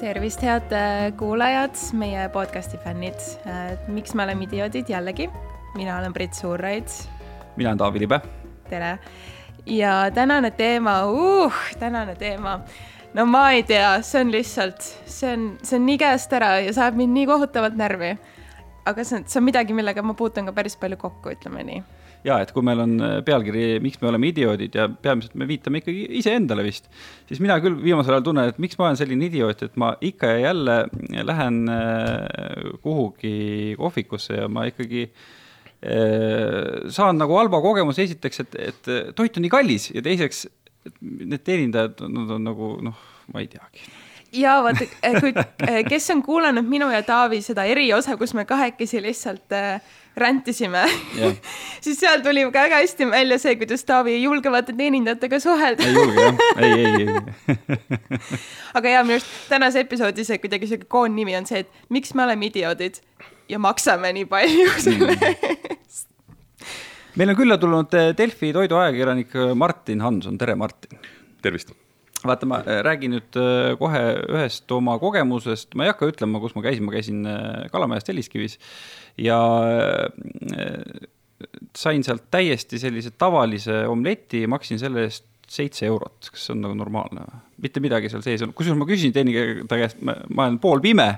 tervist, head äh, kuulajad, meie podcasti fännid. miks me oleme idioodid jällegi? mina olen Brit Suurraid. mina olen Taavi Libe. tere. ja tänane teema uh,, tänane teema. no ma ei tea, see on lihtsalt, see on, see on nii käest ära ja saab mind nii kohutavalt närvi. aga see on, see on midagi, millega ma puutun ka päris palju kokku, ütleme nii ja et kui meil on äh, pealkiri, miks me oleme idioodid ja peamiselt me viitame ikkagi iseendale vist, siis mina küll viimasel ajal tunnen, et miks ma olen selline idioot, et ma ikka ja jälle lähen äh, kuhugi kohvikusse ja ma ikkagi äh, saan nagu halva kogemuse, esiteks, et, et toit on nii kallis ja teiseks, need teenindajad, nad on nagu noh, ma ei teagi. Ja vaata, kui, kes on kuulanud minu ja Taavi seda eriosa, kus me kahekesi lihtsalt äh, räntisime. Siis seal tuli ka väga hästi välja see, kuidas Taavi ei julge vaata teenindajatega suhelda. ei julge jah, ei, ei, ei. Aga ja minu arust tänase episoodi see kuidagi sihuke koonnimi on see, et miks me oleme idioodid ja maksame nii palju selle mm. eest meil on külla tulnud Delfi toiduajakirjanik Martin Hanson, tere Martin. tervist vaata, ma eh, räägin nüüd kohe ühest oma kogemusest, ma ei hakka ütlema, kus ma käisin, ma käisin Kalamajas Telliskivis. Ja äh, sain sealt täiesti sellise tavalise omleti, maksin selle eest seitse eurot, kas see on nagu normaalne või? mitte midagi seal sees on, kusjuures ma küsisin teenindaja käest, ma olen poolpime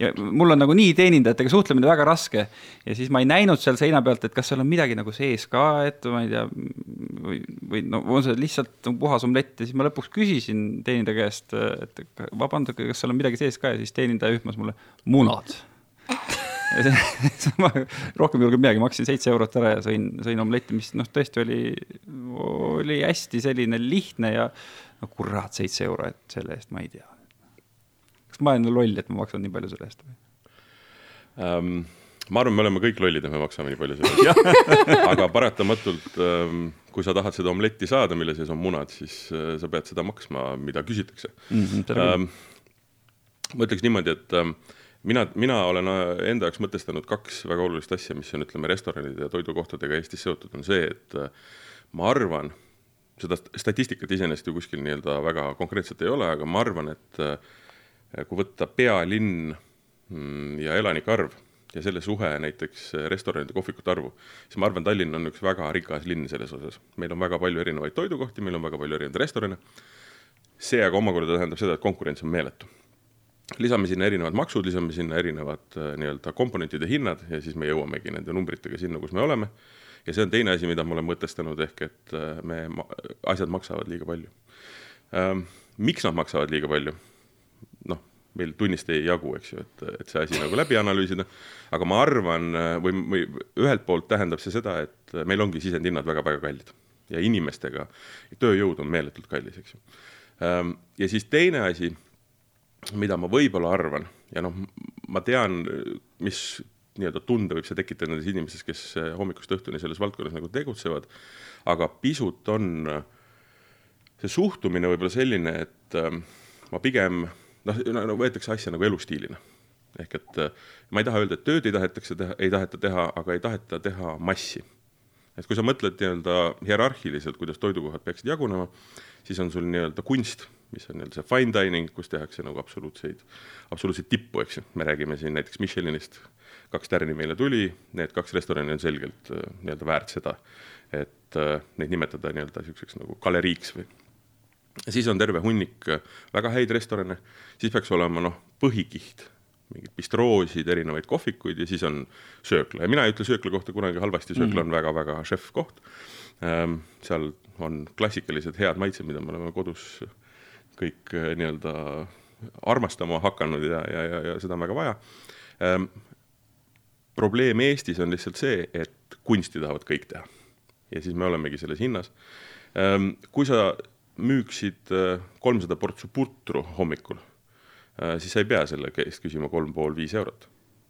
ja mul on nagu nii teenindajatega suhtlemine väga raske. ja siis ma ei näinud seal seina pealt, et kas seal on midagi nagu sees ka, et ma ei tea, või, või no on see lihtsalt puhas omlett ja siis ma lõpuks küsisin teenindaja käest, et vabandage, kas seal on midagi sees ka ja siis teenindaja ühmas mulle munad ma rohkem ei julgenud midagi, maksin seitse eurot ära ja sõin, sõin omletti, mis noh, tõesti oli, oli hästi selline lihtne ja no kurat, seitse euro, et selle eest ma ei tea. kas ma olen loll, et ma maksan nii palju selle eest või um,? ma arvan, me oleme kõik lollid, et me maksame nii palju selle eest aga paratamatult um, kui sa tahad seda omletti saada, mille sees on munad, siis uh, sa pead seda maksma, mida küsitakse mm. -hmm, um, ma ütleks niimoodi, et um, mina, mina olen äh, enda jaoks mõtestanud kaks väga olulist asja, mis on, ütleme, restoranide ja toidukohtadega Eestis seotud, on see, et äh, ma arvan, seda statistikat iseenesest ju kuskil nii-öelda väga konkreetselt ei ole, aga ma arvan, et äh, kui võtta pealinn mm, ja elanike arv ja selle suhe näiteks restoranide, kohvikute arvu, siis ma arvan, Tallinn on üks väga rikas linn selles osas. meil on väga palju erinevaid toidukohti, meil on väga palju erinevaid restorane, see aga omakorda tähendab seda, et konkurents on meeletu lisame sinna erinevad maksud, lisame sinna erinevad äh, nii-öelda komponentide hinnad ja siis me jõuamegi nende numbritega sinna, kus me oleme. ja see on teine asi, mida ma olen mõtestanud, ehk et äh, me, asjad maksavad liiga palju ähm,. miks nad maksavad liiga palju? noh, meil tunnist ei jagu, eks ju, et, et see asi nagu läbi analüüsida, aga ma arvan äh, või, või ühelt poolt tähendab see seda, et meil ongi sisendhinnad väga-väga kallid ja inimestega, tööjõud on meeletult kallis, eks ju. Ähm, ja siis teine asi mida ma võib-olla arvan ja noh, ma tean, mis nii-öelda tunde võib see tekitada nendes inimestes, kes eh, hommikust õhtuni selles valdkonnas nagu tegutsevad, aga pisut on eh, see suhtumine võib-olla selline, et eh, ma pigem noh, no võetakse asja nagu elustiilina. ehk et ma ei taha öelda, et tööd ei tahetakse teha, ei taheta teha, aga ei taheta teha massi. et kui sa mõtled nii-öelda hierarhiliselt, kuidas toidukohad peaksid jagunema, siis on sul nii-öelda kunst mis on nii-öelda see fine dining, kus tehakse nagu absoluutseid, absoluutseid tippu, eks ju, me räägime siin näiteks Michelinist, kaks tärni meile tuli, need kaks restorani on selgelt äh, nii-öelda väärt seda, et äh, neid nimetada nii-öelda niisuguseks nagu galeriiks või. siis on terve hunnik äh, väga häid restorane, siis peaks olema noh, põhikiht, mingeid bistroosid, erinevaid kohvikuid ja siis on söökla ja mina ei ütle söökla kohta kunagi halvasti, söökla mm. on väga-väga šef-koht ähm,. seal on klassikalised head maitsed, mida me oleme kodus kõik äh, nii-öelda armastama hakanud ja, ja, ja, ja seda on väga vaja ähm,. probleem Eestis on lihtsalt see, et kunsti tahavad kõik teha. ja siis me olemegi selles hinnas ähm,. kui sa müüksid äh, kolmsada portsu putru hommikul äh,, siis sa ei pea selle eest küsima kolm pool viis eurot.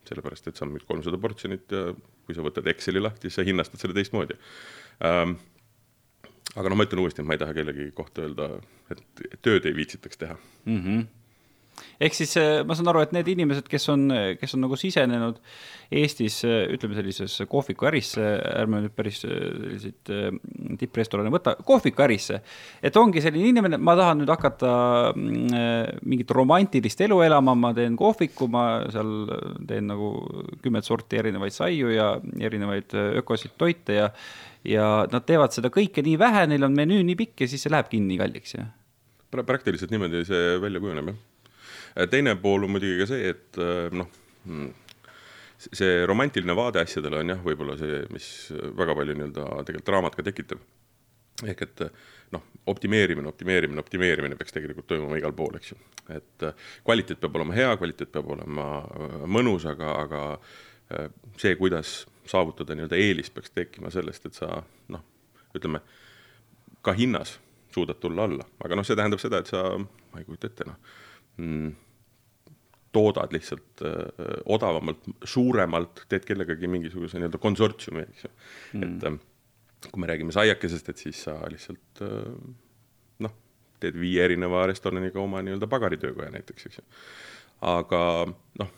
sellepärast, et sa müüd kolmsada portsjonit ja kui sa võtad Exceli lahti, siis sa hinnastad selle teistmoodi ähm, aga noh, ma ütlen uuesti, et ma ei taha kellegi kohta öelda, et tööd ei viitsitaks teha mm. -hmm ehk siis äh, ma saan aru, et need inimesed, kes on, kes on nagu sisenenud Eestis, äh, ütleme sellisesse kohvikuärisse, ärme nüüd päris äh, selliseid tipprestorane võta, kohvikuärisse. et ongi selline inimene, ma tahan nüüd hakata mm, mingit romantilist elu elama, ma teen kohviku, ma seal teen nagu kümmet sorti erinevaid saiu ja erinevaid ökosid toite ja ja nad teevad seda kõike nii vähe, neil on menüü nii pikk ja siis see läheb kinni kalliks, jah praktiliselt niimoodi see välja kujuneb, jah teine pool on muidugi ka see, et äh, noh, mm, see romantiline vaade asjadele on jah, võib-olla see, mis väga palju nii-öelda tegelikult draamat ka tekitab. ehk et noh, optimeerimine, optimeerimine, optimeerimine peaks tegelikult toimuma igal pool, eks ju. et äh, kvaliteet peab olema hea, kvaliteet peab olema mõnus, aga, aga see, kuidas saavutada nii-öelda eelis, peaks tekkima sellest, et sa noh, ütleme ka hinnas suudad tulla alla, aga noh, see tähendab seda, et sa, ma ei kujuta ette, noh toodad lihtsalt öö, äh, odavamalt, suuremalt, teed kellegagi mingisuguse nii-öelda konsortsiumi, eks ju. Mm.. et öö, kui me räägime saiakesest, et siis sa lihtsalt öö, noh, teed viie erineva restoraniga oma nii-öelda pagaritöökoja näiteks, eks ju. aga noh,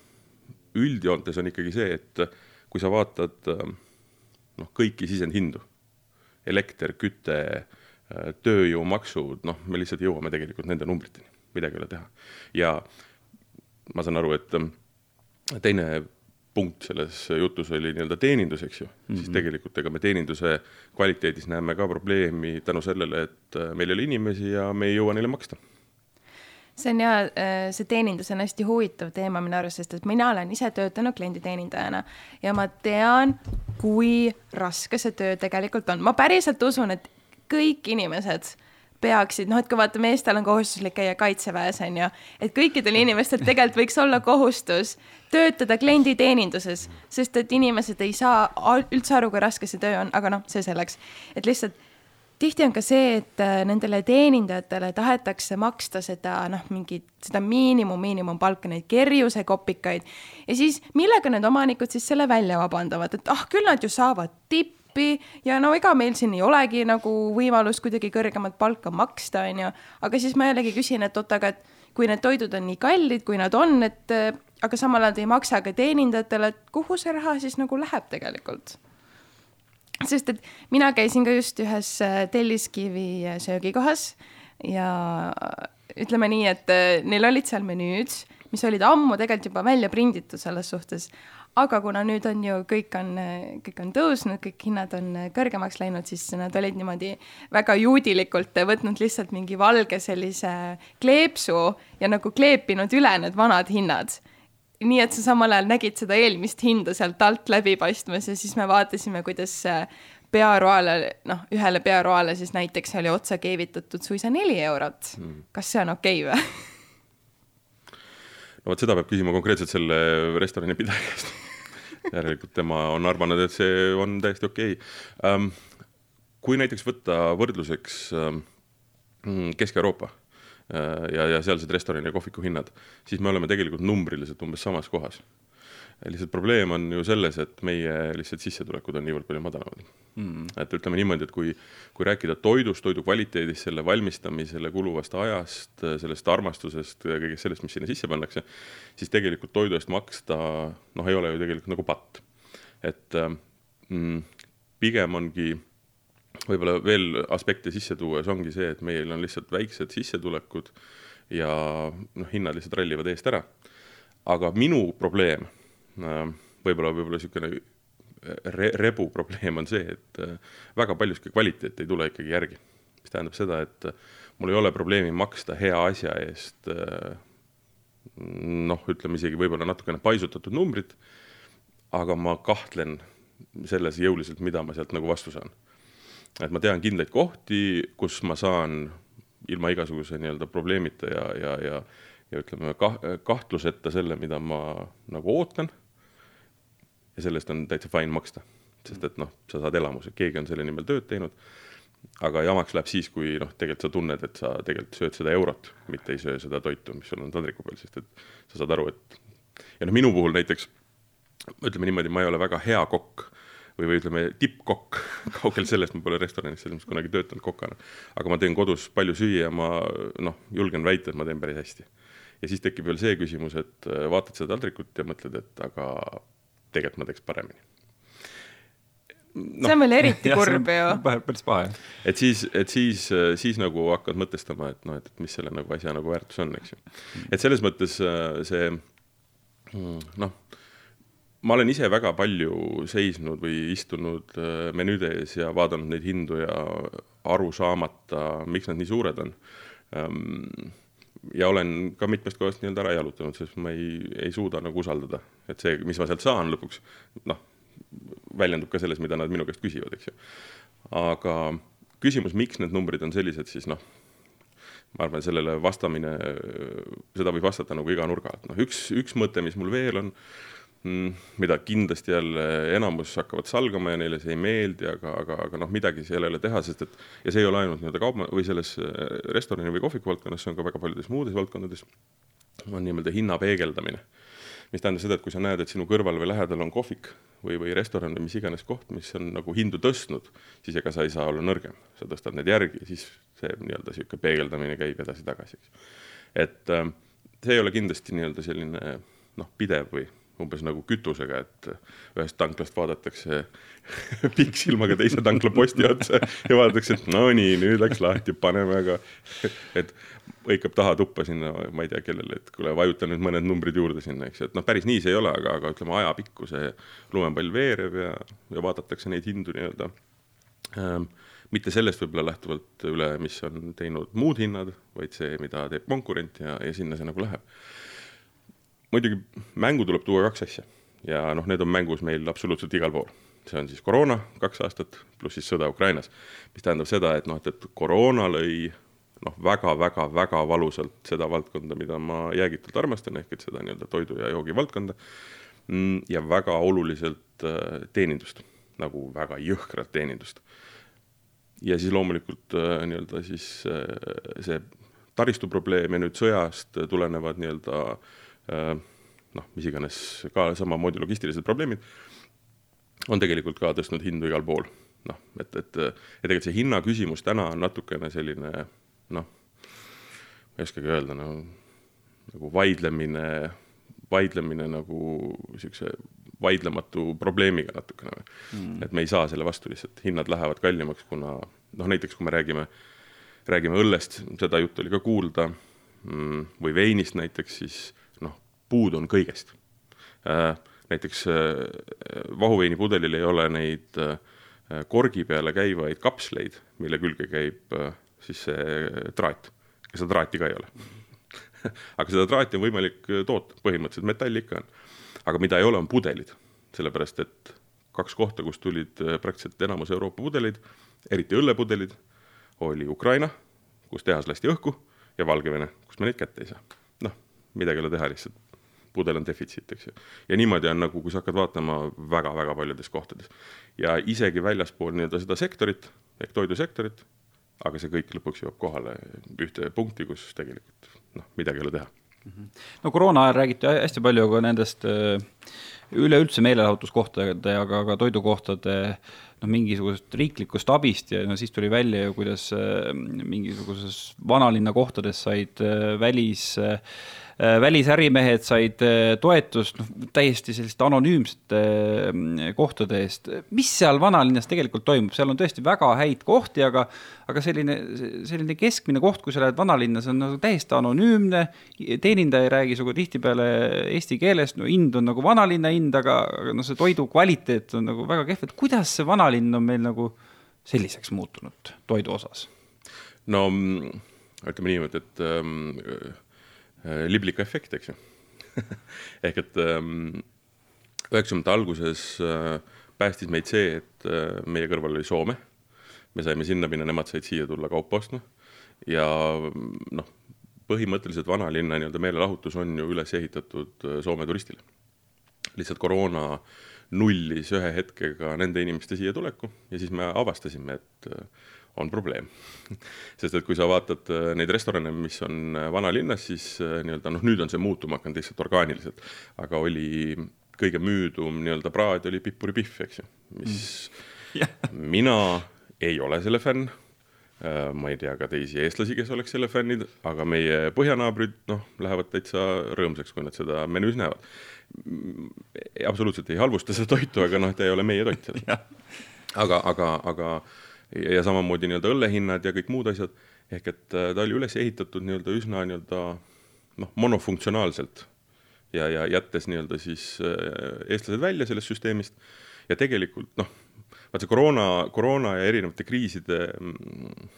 üldjoontes on ikkagi see, et kui sa vaatad noh, kõiki sisendhindu, elekter, küte, tööjõumaksud, noh, me lihtsalt jõuame tegelikult nende numbriteni midagi ei ole teha. ja ma saan aru, et ähm, teine punkt selles jutus oli nii-öelda teenindus, eks ju mm, -hmm. siis mhm. tegelikult ega me teeninduse kvaliteedis näeme ka probleemi tänu sellele, et äh, meil ei ole inimesi ja me ei jõua neile maksta see on ja, äh, see teenindus on hästi huvitav teema minu arust, sest et mina olen ise töötanud klienditeenindajana ja ma tean, kui raske see töö tegelikult on. ma päriselt usun, et kõik inimesed peaksid, noh, et kui vaata, meestel on kohustuslik käia kaitseväes, on ju, et kõikidel inimestel tegelikult võiks olla kohustus töötada klienditeeninduses, sest et inimesed ei saa üldse aru, kui raske see töö on, aga noh, see selleks, et lihtsalt tihti on ka see, et äh, nendele teenindajatele tahetakse maksta seda noh, mingit seda miinimum, miinimumpalka, neid kerjusekopikaid. Ja siis millega need omanikud siis selle välja vabandavad, et ah, küll nad ju saavad tippi appi ja no ega meil siin ei olegi nagu võimalust kuidagi kõrgemat palka maksta, on ju. aga siis ma jällegi küsin, et oot, aga et kui need toidud on nii kallid, kui nad on, et aga samal ajal te ei maksa ka teenindajatele, et kuhu see raha siis nagu läheb tegelikult? sest et mina käisin ka just ühes äh, Telliskivi äh, söögikohas ja ütleme nii, et neil olid seal menüüd, mis olid ammu tegelikult juba välja prinditud selles suhtes, aga kuna nüüd on ju kõik on, kõik on tõusnud, kõik hinnad on kõrgemaks läinud, siis nad olid niimoodi väga juudilikult võtnud lihtsalt mingi valge sellise kleepsu ja nagu kleepinud üle need vanad hinnad. nii et sa samal ajal nägid seda eelmist hinda sealt alt läbi paistmas ja siis me vaatasime, kuidas pearoale, noh, ühele pearoale siis näiteks oli otsa keevitatud suisa neli eurot mm.. kas see on okei okay või? no vot seda peab küsima konkreetselt selle restorani pidaja käest järelikult tema on arvanud, et see on täiesti okei okay. um,. kui näiteks võtta võrdluseks um, Kesk-Euroopa uh, ja, ja sealsed restorani ja kohviku hinnad, siis me oleme tegelikult numbriliselt umbes samas kohas lihtsalt probleem on ju selles, et meie lihtsalt sissetulekud on niivõrd palju madalamad mm.. et ütleme niimoodi, et kui, kui rääkida toidust, toidu kvaliteedist, selle valmistamisele kuluvast ajast, sellest armastusest ja kõigest sellest, mis sinna sisse pannakse, siis tegelikult toidu eest maksta noh, ei ole ju tegelikult nagu patt. et mm, pigem ongi võib-olla veel aspekte sisse tuues ongi see, et meil on lihtsalt väiksed sissetulekud ja noh, hinnad lihtsalt rallivad eest ära. aga minu probleem võib-olla, võib-olla niisugune re-, rebu probleem on see, et äh, väga paljuski kvaliteet ei tule ikkagi järgi. mis tähendab seda, et äh, mul ei ole probleemi maksta hea asja eest noh, ütleme isegi võib-olla natukene paisutatud numbrit, aga ma kahtlen selles jõuliselt, mida ma sealt nagu vastu saan. et ma tean kindlaid kohti, kus ma saan ilma igasuguse nii-öelda probleemita ja, ja, ja ja ütleme kah-, kahtluseta selle, mida ma nagu ootan ja sellest on täitsa fine maksta. sest et noh, sa saad elamuse, keegi on selle nimel tööd teinud, aga jamaks läheb siis, kui noh, tegelikult sa tunned, et sa tegelikult sööd seda eurot, mitte ei söö seda toitu, mis sul on taldriku peal, sest et sa saad aru, et ja noh, minu puhul näiteks ütleme niimoodi, ma ei ole väga hea kokk või, või ütleme, tippkokk, kaugel sellest, ma pole restoranis selles mõttes kunagi töötanud kokana. aga ma teen kodus palju süüa ma noh, julgen väita, et ma teen päris hästi. ja siis tekib veel see küsimus, et äh, vaatad seda taldrikut ja mõtled, et aga tegelikult ma teeks paremini no, see on veel eriti kurb ju. päris paha, jah. et siis, et siis, siis nagu hakkad mõtestama, et noh, et, mis selle nagu asja nagu väärtus on, eks ju. et selles mõttes äh, see mm, noh, ma olen ise väga palju seisnud või istunud äh, menüüde ees ja vaadanud neid hindu ja aru saamata, miks nad nii suured on. Ja olen ka mitmest kohast nii-öelda ära jalutanud, sest ma ei, ei suuda nagu usaldada, et see, mis ma sealt saan lõpuks, noh väljendub ka selles, mida nad minu käest küsivad, eks ju. aga küsimus, miks need numbrid on sellised, siis noh, ma arvan, sellele vastamine, seda võib vastata nagu iga nurga alt, noh üks, üks mõte, mis mul veel on, mida kindlasti jälle enamus hakkavad salgama ja neile see ei meeldi, aga, aga, aga noh, midagi seal ei ole teha, sest et ja see ei ole ainult nii-öelda kauba või selles äh, restorani või kohviku valdkonnas, see on ka väga paljudes muudes valdkondades, on nii-öelda hinna peegeldamine mis tähendab seda, et kui sa näed, et sinu kõrval või lähedal on kohvik või, või restoran või mis iganes koht, mis on nagu hindu tõstnud, siis ega sa ei saa olla nõrgem, sa tõstad need järgi siis see nii-öelda niisugune peegeldamine käib edasi-tagasi, eks. et äh, see ei ole kindlasti nii-öelda selline noh, pidev või umbes nagu kütusega, et ühest tanklast vaadatakse pikksilmaga teise tankla posti otsa ja vaadatakse, et no nii, nüüd läks lahti, paneme, aga et hõikab taha tuppa sinna, ma ei tea, kellele, et kuule, vajuta nüüd mõned numbrid juurde sinna, eks ju, et noh, päris nii see ei ole, aga, aga ütleme, ajapikku see lumepall veereb ja, ja vaadatakse neid hindu nii-öelda. Ähm, mitte sellest võib-olla lähtuvalt üle, mis on teinud muud hinnad, vaid see, mida teeb konkurent ja, ja sinna see nagu läheb muidugi mängu tuleb tuua kaks asja ja noh, need on mängus meil absoluutselt igal pool. see on siis koroona kaks aastat, pluss siis sõda Ukrainas, mis tähendab seda, et noh, et, et koroona lõi noh, väga-väga-väga valusalt seda valdkonda, mida ma jäägitult armastan, ehk et seda nii-öelda toidu ja joogi valdkonda mm, ja väga oluliselt äh, teenindust, nagu väga jõhkrat teenindust. ja siis loomulikult äh, nii-öelda siis äh, see taristu probleem ja nüüd sõjast tulenevad nii-öelda Äh, noh, mis iganes ka samamoodi logistilised probleemid, on tegelikult ka tõstnud hindu igal pool. noh, et, et, et tegelikult see hinna küsimus täna on natukene selline noh, ma ei oskagi öelda, no nagu vaidlemine, vaidlemine nagu niisuguse vaidlematu probleemiga natukene mm.. et me ei saa selle vastu lihtsalt, hinnad lähevad kallimaks, kuna noh, näiteks kui me räägime, räägime õllest, seda juttu oli ka kuulda mm,, või veinist näiteks, siis puudu on kõigest. Äh, näiteks äh, vahuveinipudelil ei ole neid äh, korgi peale käivaid kapsleid, mille külge käib siis see traat ja seda traati ka ei ole aga seda traati on võimalik toota, põhimõtteliselt metall ikka on. aga mida ei ole, on pudelid, sellepärast et kaks kohta, kust tulid praktiliselt enamus Euroopa pudeleid, eriti õllepudelid, oli Ukraina, kus tehas lasti õhku, ja Valgevene, kust me neid kätte ei saa. noh, midagi ei ole teha, lihtsalt pudel on defitsiit, eks ju. ja niimoodi on nagu, kui sa hakkad vaatama väga-väga paljudes kohtades. ja isegi väljaspool nii-öelda seda sektorit ehk toidusektorit, aga see kõik lõpuks jõuab kohale ühte punkti, kus tegelikult noh, midagi ei ole teha. Mhm. no koroona ajal räägiti hästi palju ka nendest äh, üleüldse meelelahutuskohtade, aga ka toidukohtade noh, mingisugusest riiklikust abist ja no siis tuli välja ju, kuidas äh, mingisuguses vanalinna kohtades said äh, välis Äh, välisärimehed said äh, toetust noh, täiesti selliste anonüümsete äh, kohtade eest. mis seal vanalinnas tegelikult toimub, seal on tõesti väga häid kohti, aga, aga selline, selline keskmine koht, kui sa lähed vanalinna, see on nagu täiesti anonüümne. teenindaja ei räägi sinuga tihtipeale eesti keeles, no hind on nagu vanalinna hind, aga, aga noh, see toidu kvaliteet on nagu väga kehv, et kuidas see vanalinn on meil nagu selliseks muutunud toidu osas? no mm, ütleme niimoodi, et ähm, Äh, libliku efekt, eks ju ehk et ähm, üheksakümnendate alguses äh, päästis meid see, et äh, meie kõrval oli Soome. me saime sinna minna, nemad said siia tulla kaupa ostma ja noh, põhimõtteliselt vanalinna nii-öelda meelelahutus on ju üles ehitatud Soome turistile. lihtsalt koroona nullis ühe hetkega nende inimeste siia tuleku ja siis me avastasime, et on probleem sest et kui sa vaatad äh, neid restorane, mis on äh, vanalinnas, siis äh, nii-öelda noh, nüüd on see muutuma hakanud lihtsalt orgaaniliselt, aga oli kõige müüdum nii-öelda praad oli pipuripihv, eks ju, mis mm. mina ei ole selle fänn. ma ei tea ka teisi eestlasi, kes oleks selle fännid, aga meie põhjanaabrid, noh, lähevad täitsa rõõmsaks, kui nad seda menüüs näevad. absoluutselt ei halvusta seda toitu, aga noh, ta ei ole meie toit aga, aga, aga ja samamoodi nii-öelda õllehinnad ja kõik muud asjad, ehk et ta oli üles ehitatud nii-öelda üsna nii-öelda noh, monofunktsionaalselt. Ja, ja jättes nii-öelda siis eestlased välja sellest süsteemist. Ja tegelikult noh vaat see koroona, koroona ja erinevate kriiside mm,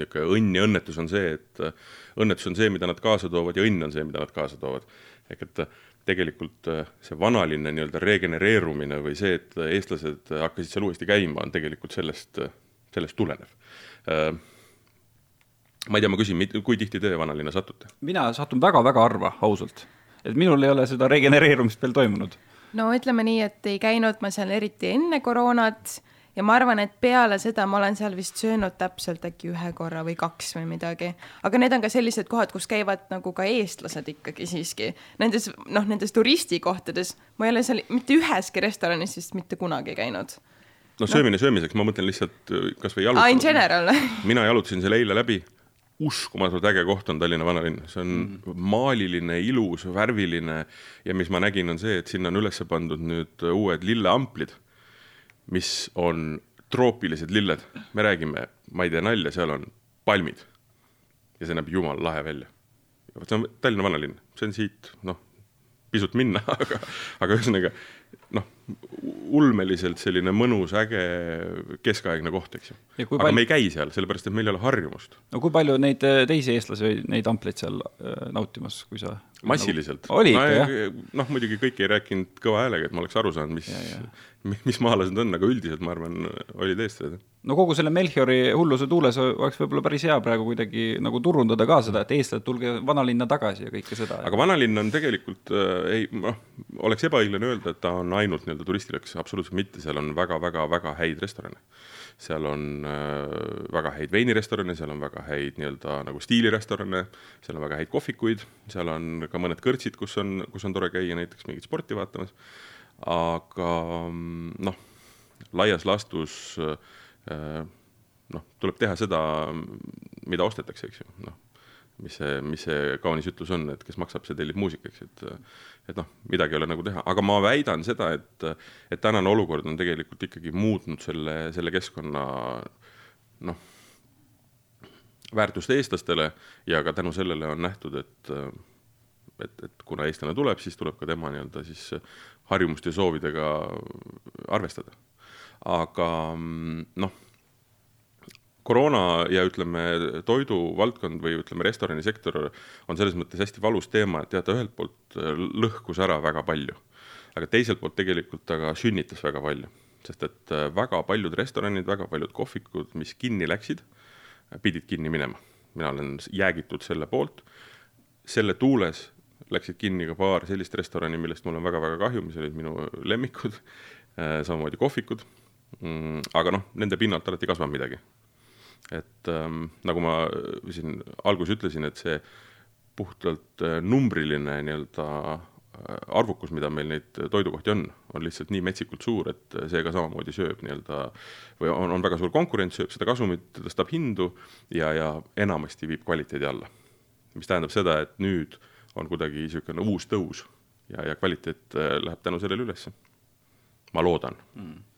niisugune õnn ja õnnetus on see, et äh, õnnetus on see, mida nad kaasa toovad ja õnn on see, mida nad kaasa toovad. ehk et äh, tegelikult äh, see vanaline nii-öelda regenereerumine või see, et eestlased hakkasid seal uuesti käima, on tegelikult sellest, sellest tulenev. ma ei tea, ma küsin, kui tihti te vanalinna satute? mina satun väga-väga harva, ausalt. et minul ei ole seda regenereerumist veel toimunud no ütleme nii, et ei käinud ma seal eriti enne koroonat ja ma arvan, et peale seda ma olen seal vist söönud täpselt äkki ühe korra või kaks või midagi. aga need on ka sellised kohad, kus käivad nagu ka eestlased ikkagi siiski. Nendes, noh, nendes turistikohtades ma ei ole seal mitte üheski restoranis vist mitte kunagi käinud. No söömine no. söömiseks, ma mõtlen lihtsalt kasvõi jalutada. aa, in general mina jalutasin selle eile läbi uskumatult äge koht on Tallinna vanalinn, see on mm. maaliline, ilus, värviline ja mis ma nägin, on see, et sinna on üles pandud nüüd uued lilleamplid, mis on troopilised lilled, me räägime, ma ei tee nalja, seal on palmid. ja see näeb jumala lahe välja. vot see on Tallinna vanalinn, see on siit noh, pisut minna, aga, aga ühesõnaga ulmeliselt selline mõnus, äge keskaegne koht, eks ju. aga palju... me ei käi seal, sellepärast et meil ei ole harjumust. no kui palju neid äh, teisi eestlasi või neid ampleid seal äh, nautimas, kui sa massiliselt nagu... oli ikka no, jah? noh, muidugi kõik ei rääkinud kõva häälega, et ma oleks aru saanud, mis, mis maalased on, aga üldiselt ma arvan, olid eestlased no kogu selle Melchiori hulluse tuules oleks võib-olla päris hea praegu kuidagi nagu turundada ka seda, et eestlased, tulge vanalinna tagasi ja kõike seda. aga vanalinn on tegelikult äh, ei, noh, oleks ebaõiglane öelda, et ta on ainult nii-öelda turistilõks, absoluutselt mitte, seal on väga-väga-väga häid restorane. Seal on äh, väga häid veinirestorane, seal on väga häid nii-öelda nagu stiilirestorane, seal on väga häid kohvikuid, seal on ka mõned kõrtsid, kus on, kus on tore käia näiteks mingit sporti vaatamas. aga mm, noh, laias laastus äh, noh, tuleb teha seda, mida ostetakse, eks ju, noh, mis see, mis see kaunis ütlus on, et kes maksab, see tellib muusika, eks, et et noh, midagi ei ole nagu teha, aga ma väidan seda, et et tänane olukord on tegelikult ikkagi muutnud selle, selle keskkonna noh, väärtust eestlastele ja ka tänu sellele on nähtud, et et, et kuna eestlane tuleb, siis tuleb ka tema nii-öelda siis harjumuste ja soovidega arvestada. Aga noh, koroona ja ütleme, toiduvaldkond või ütleme, restoranisektor on selles mõttes hästi valus teema, et jah, ta ühelt poolt äh, lõhkus ära väga palju, aga teiselt poolt tegelikult ta ka sünnitas väga palju, sest et äh, väga paljud restoranid, väga paljud kohvikud, mis kinni läksid, pidid kinni minema. mina olen jäägitud selle poolt, selle tuules läksid kinni ka paar sellist restorani, millest mul on väga-väga kahju, mis olid minu lemmikud, äh, samamoodi kohvikud mm,. aga noh, nende pinnalt alati kasvab midagi. Et ähm, nagu ma siin alguses ütlesin, et see puhtalt äh, numbriline nii-öelda äh, arvukus, mida meil neid toidukohti on, on lihtsalt nii metsikult suur, et see ka samamoodi sööb nii-öelda või on, on väga suur konkurents, sööb seda kasumit, tõstab hindu ja, ja enamasti viib kvaliteedi alla. mis tähendab seda, et nüüd on kuidagi niisugune uus tõus ja, ja kvaliteet äh, läheb tänu sellele ülesse. ma loodan mm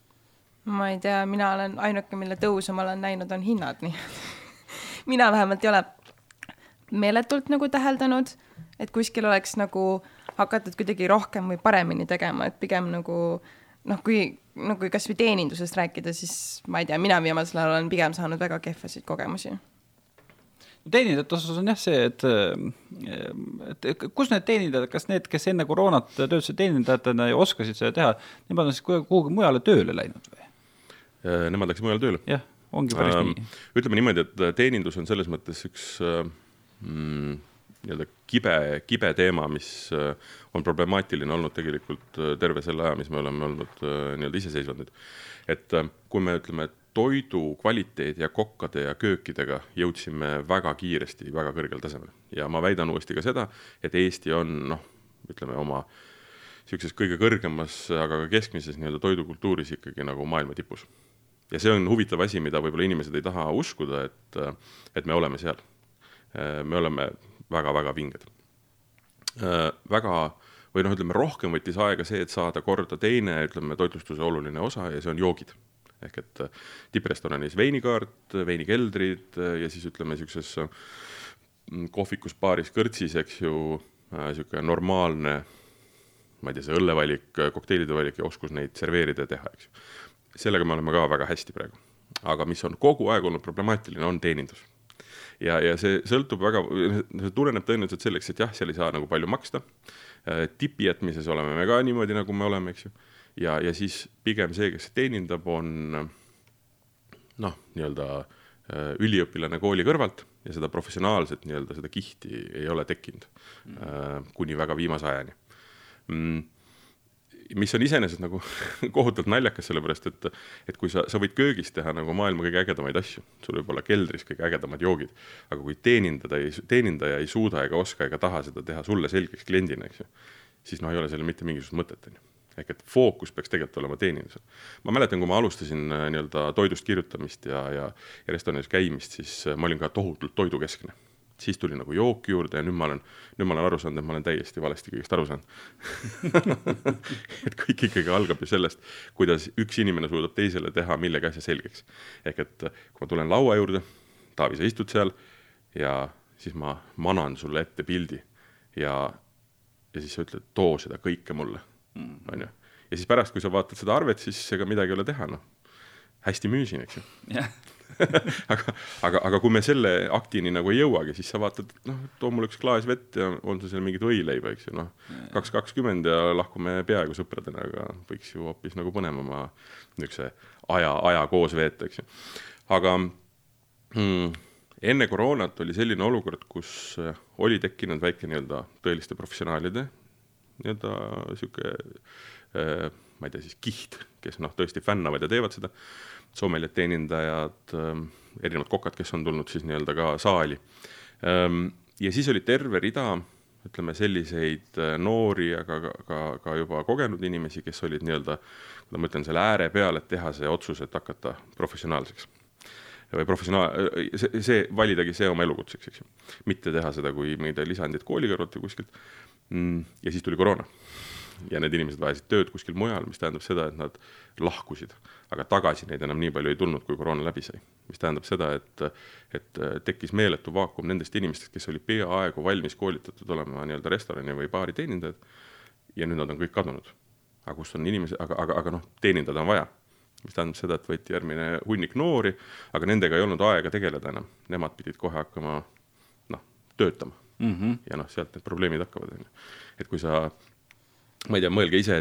ma ei tea, mina olen ainuke, mille tõusu ma olen näinud, on hinnad, nii mina vähemalt ei ole meeletult nagu täheldanud, et kuskil oleks nagu hakatud kuidagi rohkem või paremini tegema, et pigem nagu noh, kui nagu kasvõi teenindusest rääkida, siis ma ei tea, mina viimasel ajal olen pigem saanud väga kehvasid kogemusi teenindajate osas on jah see, et, et kus need teenindajad, kas need, kes enne koroonat töötasid teenindajatena ja oskasid seda teha, nemad on siis kuhugi mujale tööle läinud või? Äh, nemad läksid mujale tööle. jah, ongi päris äh, nii. ütleme niimoodi, et äh, teenindus on selles mõttes üks äh, mm, nii-öelda kibe, kibe teema, mis on problemaatiline olnud tegelikult terve selle aja, mis me oleme olnud nii-öelda iseseisvad nüüd. et kui me ütleme, et toidu kvaliteedi ja kokkade ja köökidega jõudsime väga kiiresti väga kõrgel tasemel ja ma väidan uuesti ka seda, et Eesti on noh, ütleme oma niisuguses kõige kõrgemas, aga ka keskmises nii-öelda toidukultuuris ikkagi nagu maailma tipus ja see on huvitav asi, mida võib-olla inimesed ei taha uskuda, et, et me oleme seal. me oleme väga-väga vinged. väga või noh, ütleme rohkem võttis aega see, et saada korda teine, ütleme toitlustuse oluline osa ja see on joogid ehk et tipprestoranis veinikaart, veinikeldrid ja siis ütleme niisuguses kohvikus, baaris, kõrtsis, eks ju, niisugune normaalne ma ei tea, see õllevalik, kokteilide valik ja oskus neid serveerida ja teha, eks ju. Sellega me oleme ka väga hästi praegu. aga mis on kogu aeg olnud problemaatiline, on teenindus. ja, ja see sõltub väga, see tuleneb tõenäoliselt selleks, et jah, seal ei saa nagu palju maksta. Äh, tipi jätmises oleme me ka niimoodi, nagu me oleme, eks ju. ja, ja siis pigem see, kes teenindab, on noh, nii-öelda äh, üliõpilane kooli kõrvalt ja seda professionaalset nii-öelda seda kihti ei ole tekkinud mm. kuni väga viimase ajani mm, mis on iseenesest nagu kohutavalt naljakas, sellepärast et, et kui sa, sa võid köögis teha nagu maailma kõige ägedamaid asju, sul võib olla keldris kõige ägedamad joogid, aga kui teenindada ei, teenindaja ei suuda ega oska ega taha seda teha sulle selgeks kliendina, eks ju, siis noh, ei ole sellel mitte mingisugust mõtet, on ju ehk et fookus peaks tegelikult olema teenindusel. ma mäletan, kui ma alustasin äh, nii-öelda toidust kirjutamist ja, ja, ja restoranis käimist, siis äh, ma olin ka tohutult toidukeskne siis tuli nagu jook juurde ja nüüd ma olen, nüüd ma olen aru saanud, et ma olen täiesti valesti kõigest aru saanud et kõik ikkagi algab ju sellest, kuidas üks inimene suudab teisele teha millegi asja selgeks. ehk et kui ma tulen laua juurde, Taavi, sa istud seal ja siis ma manan sulle ette pildi ja, ja siis sa ütled, too seda kõike mulle, mm. on ju. ja siis pärast, kui sa vaatad seda arvet, siis ega midagi ei ole teha, noh. hästi müüsin, eks ju. aga, aga, aga kui me selle aktini nagu ei jõuagi, siis sa vaatad, noh, too mulle üks klaas vett ja on sul seal mingit võileiba, eks ju, noh, kaks kakskümmend ja lahkume peaaegu sõpradena, aga võiks ju hoopis nagu põnevama niisuguse aja, aja koos veeta, eks ju. aga mm, enne koroonat oli selline olukord, kus oli tekkinud väike nii-öelda tõeliste professionaalide nii-öelda äh, ma ei tea siis kiht, kes noh, tõesti fännavad ja teevad seda soomelijad, teenindajad, ähm, erinevad kokad, kes on tulnud siis nii-öelda ka saali. Ähm, ja siis oli terve rida, ütleme selliseid äh, noori, aga ka, ka, ka juba kogenud inimesi, kes olid nii-öelda, kuidas ma ütlen, selle ääre peal, et teha see otsus, et hakata professionaalseks või professionaal, see, see, validagi see oma elukutseks, eks ju. mitte teha seda kui mingit lisandit kooli kõrvalt või kuskilt. Mm, ja siis tuli koroona ja need inimesed vajasid tööd kuskil mujal, mis tähendab seda, et nad lahkusid, aga tagasi neid enam nii palju ei tulnud, kui koroona läbi sai. mis tähendab seda, et, et tekkis meeletu vaakum nendest inimestest, kes olid peaaegu valmis koolitatud olema nii-öelda restorani või baari teenindajad ja nüüd nad on kõik kadunud. aga kus on inimesed, aga, aga, aga noh, teenindada on vaja mis tähendab seda, et võeti järgmine hunnik noori, aga nendega ei olnud aega tegeleda enam, nemad pidid kohe hakkama noh, töötama mm. -hmm. ja noh, sealt need probleemid hakkavad, on ju. et kui sa ma ei tea, mõelge ise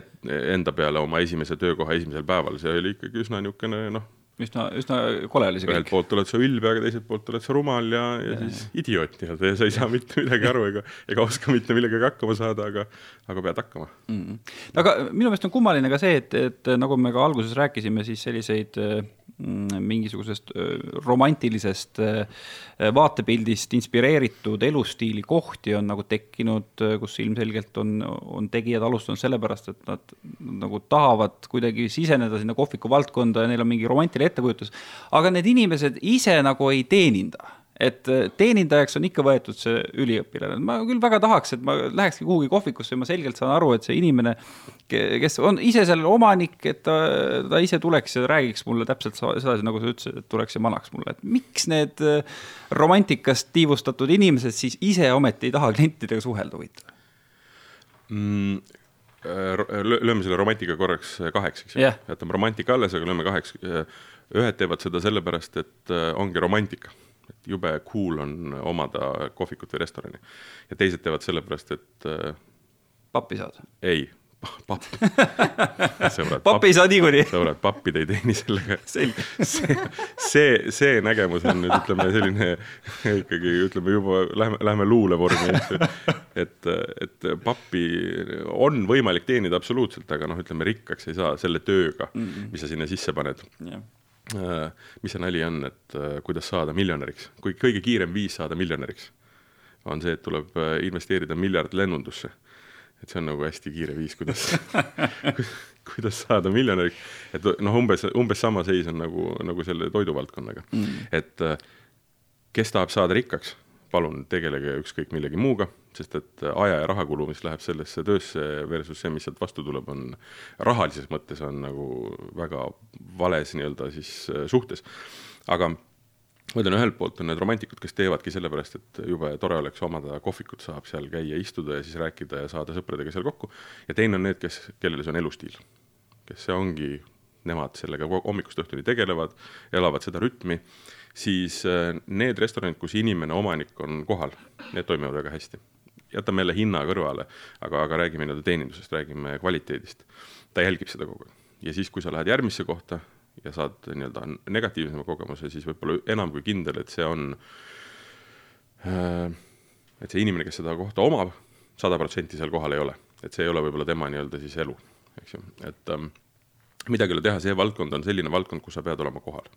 enda peale oma esimese töökoha esimesel päeval, see oli ikkagi üsna niisugune noh, üsna, üsna kole oli see kõik. ühelt poolt oled sa ülbe, aga teiselt poolt oled sa rumal ja, ja, ja siis idioot nii-öelda ja sa ei saa mitte midagi aru ega, ega oska mitte millegagi hakkama saada, aga, aga pead hakkama mm. -hmm. aga minu meelest on kummaline ka see, et, et nagu me ka alguses rääkisime, siis selliseid mm, mingisugusest romantilisest vaatepildist inspireeritud elustiili kohti on nagu tekkinud, kus ilmselgelt on, on tegijad alustanud sellepärast, et nad nagu tahavad kuidagi siseneda sinna kohviku valdkonda ja neil on mingi romantiline ettekujutus, aga need inimesed ise nagu ei teeninda et äh, teenindajaks on ikka võetud see üliõpilane, ma küll väga tahaks, et ma lähekski kuhugi kohvikusse ja ma selgelt saan aru, et see inimene, kes on ise seal omanik, et ta, ta ise tuleks ja räägiks mulle täpselt sedasi, nagu sa ütlesid, et tuleks ja manaks mulle, et miks need äh, romantikast tiivustatud inimesed siis ise ometi ei taha klientidega suhelda, huvitav? Mm,? Äh, lööme selle romantika korraks kaheks, eks ju yeah., jätame romantika alles, aga lööme kaheks. Ühed teevad seda sellepärast, et ongi romantika, et jube cool on omada kohvikut või restorani. ja teised teevad sellepärast, et äh, pappi saada? ei, papp sõbrad, pappi ei saa niikuinii. sõbrad, pappi te ei teeni sellega. see, see, see nägemus on nüüd ütleme selline ikkagi ütleme juba lähme, lähme luulevormi, ju. et, et pappi on võimalik teenida absoluutselt, aga noh, ütleme rikkaks ei saa selle tööga mm, -hmm. mis sa sinna sisse paned yeah mis see nali on, et äh, kuidas saada miljonäriks, kui kõige kiirem viis saada miljonäriks on see, et tuleb äh, investeerida miljard lennundusse. et see on nagu hästi kiire viis, kuidas kuidas saada miljonäriks, et noh, umbes, umbes sama seis on nagu, nagu selle toiduvaldkonnaga mm., et äh, kes tahab saada rikkaks, palun tegelege ükskõik millegi muuga, sest et aja ja rahakulu, mis läheb sellesse töösse versus see, mis sealt vastu tuleb, on rahalises mõttes on nagu väga vales nii-öelda siis äh, suhtes. aga ma ütlen, ühelt poolt on need romantikud, kes teevadki sellepärast, et jube tore oleks omada kohvikut, saab seal käia, istuda ja siis rääkida ja saada sõpradega seal kokku, ja teine on need, kes, kellel see on elustiil. kes see ongi, nemad sellega hommikust õhtuni tegelevad, elavad seda rütmi siis äh, need restoranid, kus inimene, omanik on kohal, need toimivad väga hästi. Jätame jälle hinna kõrvale, aga, aga räägime nii-öelda teenindusest, räägime kvaliteedist. ta jälgib seda kogu aeg. Ja siis, kui sa lähed järgmisse kohta ja saad nii-öelda negatiivsema kogemuse, siis võib-olla enam kui kindel, et see on, äh, et see inimene, kes seda kohta omab, sada protsenti seal kohal ei ole, et see ei ole võib-olla tema nii-öelda siis elu, eks ju, et ähm, midagi ei ole teha, see valdkond on selline valdkond, kus sa pead olema kohal.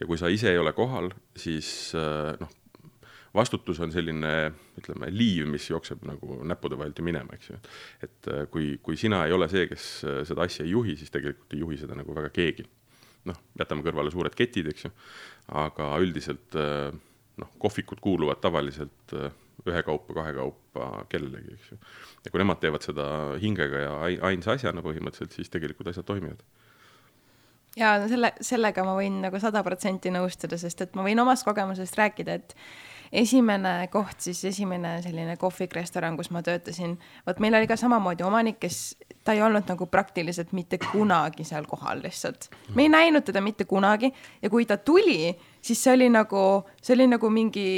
ja kui sa ise ei ole kohal, siis äh, noh, vastutus on selline, ütleme, liiv, mis jookseb nagu näppude vahelt ju minema, eks ju. et äh, kui, kui sina ei ole see, kes äh, seda asja ei juhi, siis tegelikult ei juhi seda nagu väga keegi. noh, jätame kõrvale suured ketid, eks ju, aga üldiselt noh, kohvikud kuuluvad tavaliselt ühekaupa, kahekaupa kellelegi, eks ju. ja kui nemad teevad seda hingega ja ainsa asjana põhimõtteliselt, siis tegelikult asjad toimivad ja no selle, sellega ma võin nagu sada protsenti nõustuda, sest et ma võin omast kogemusest rääkida, et esimene koht, siis esimene selline kohvikrestoran, kus ma töötasin, vot meil oli ka samamoodi omanik, kes, ta ei olnud nagu praktiliselt mitte kunagi seal kohal lihtsalt. me ei näinud teda mitte kunagi ja kui ta tuli, siis see oli nagu, see oli nagu mingi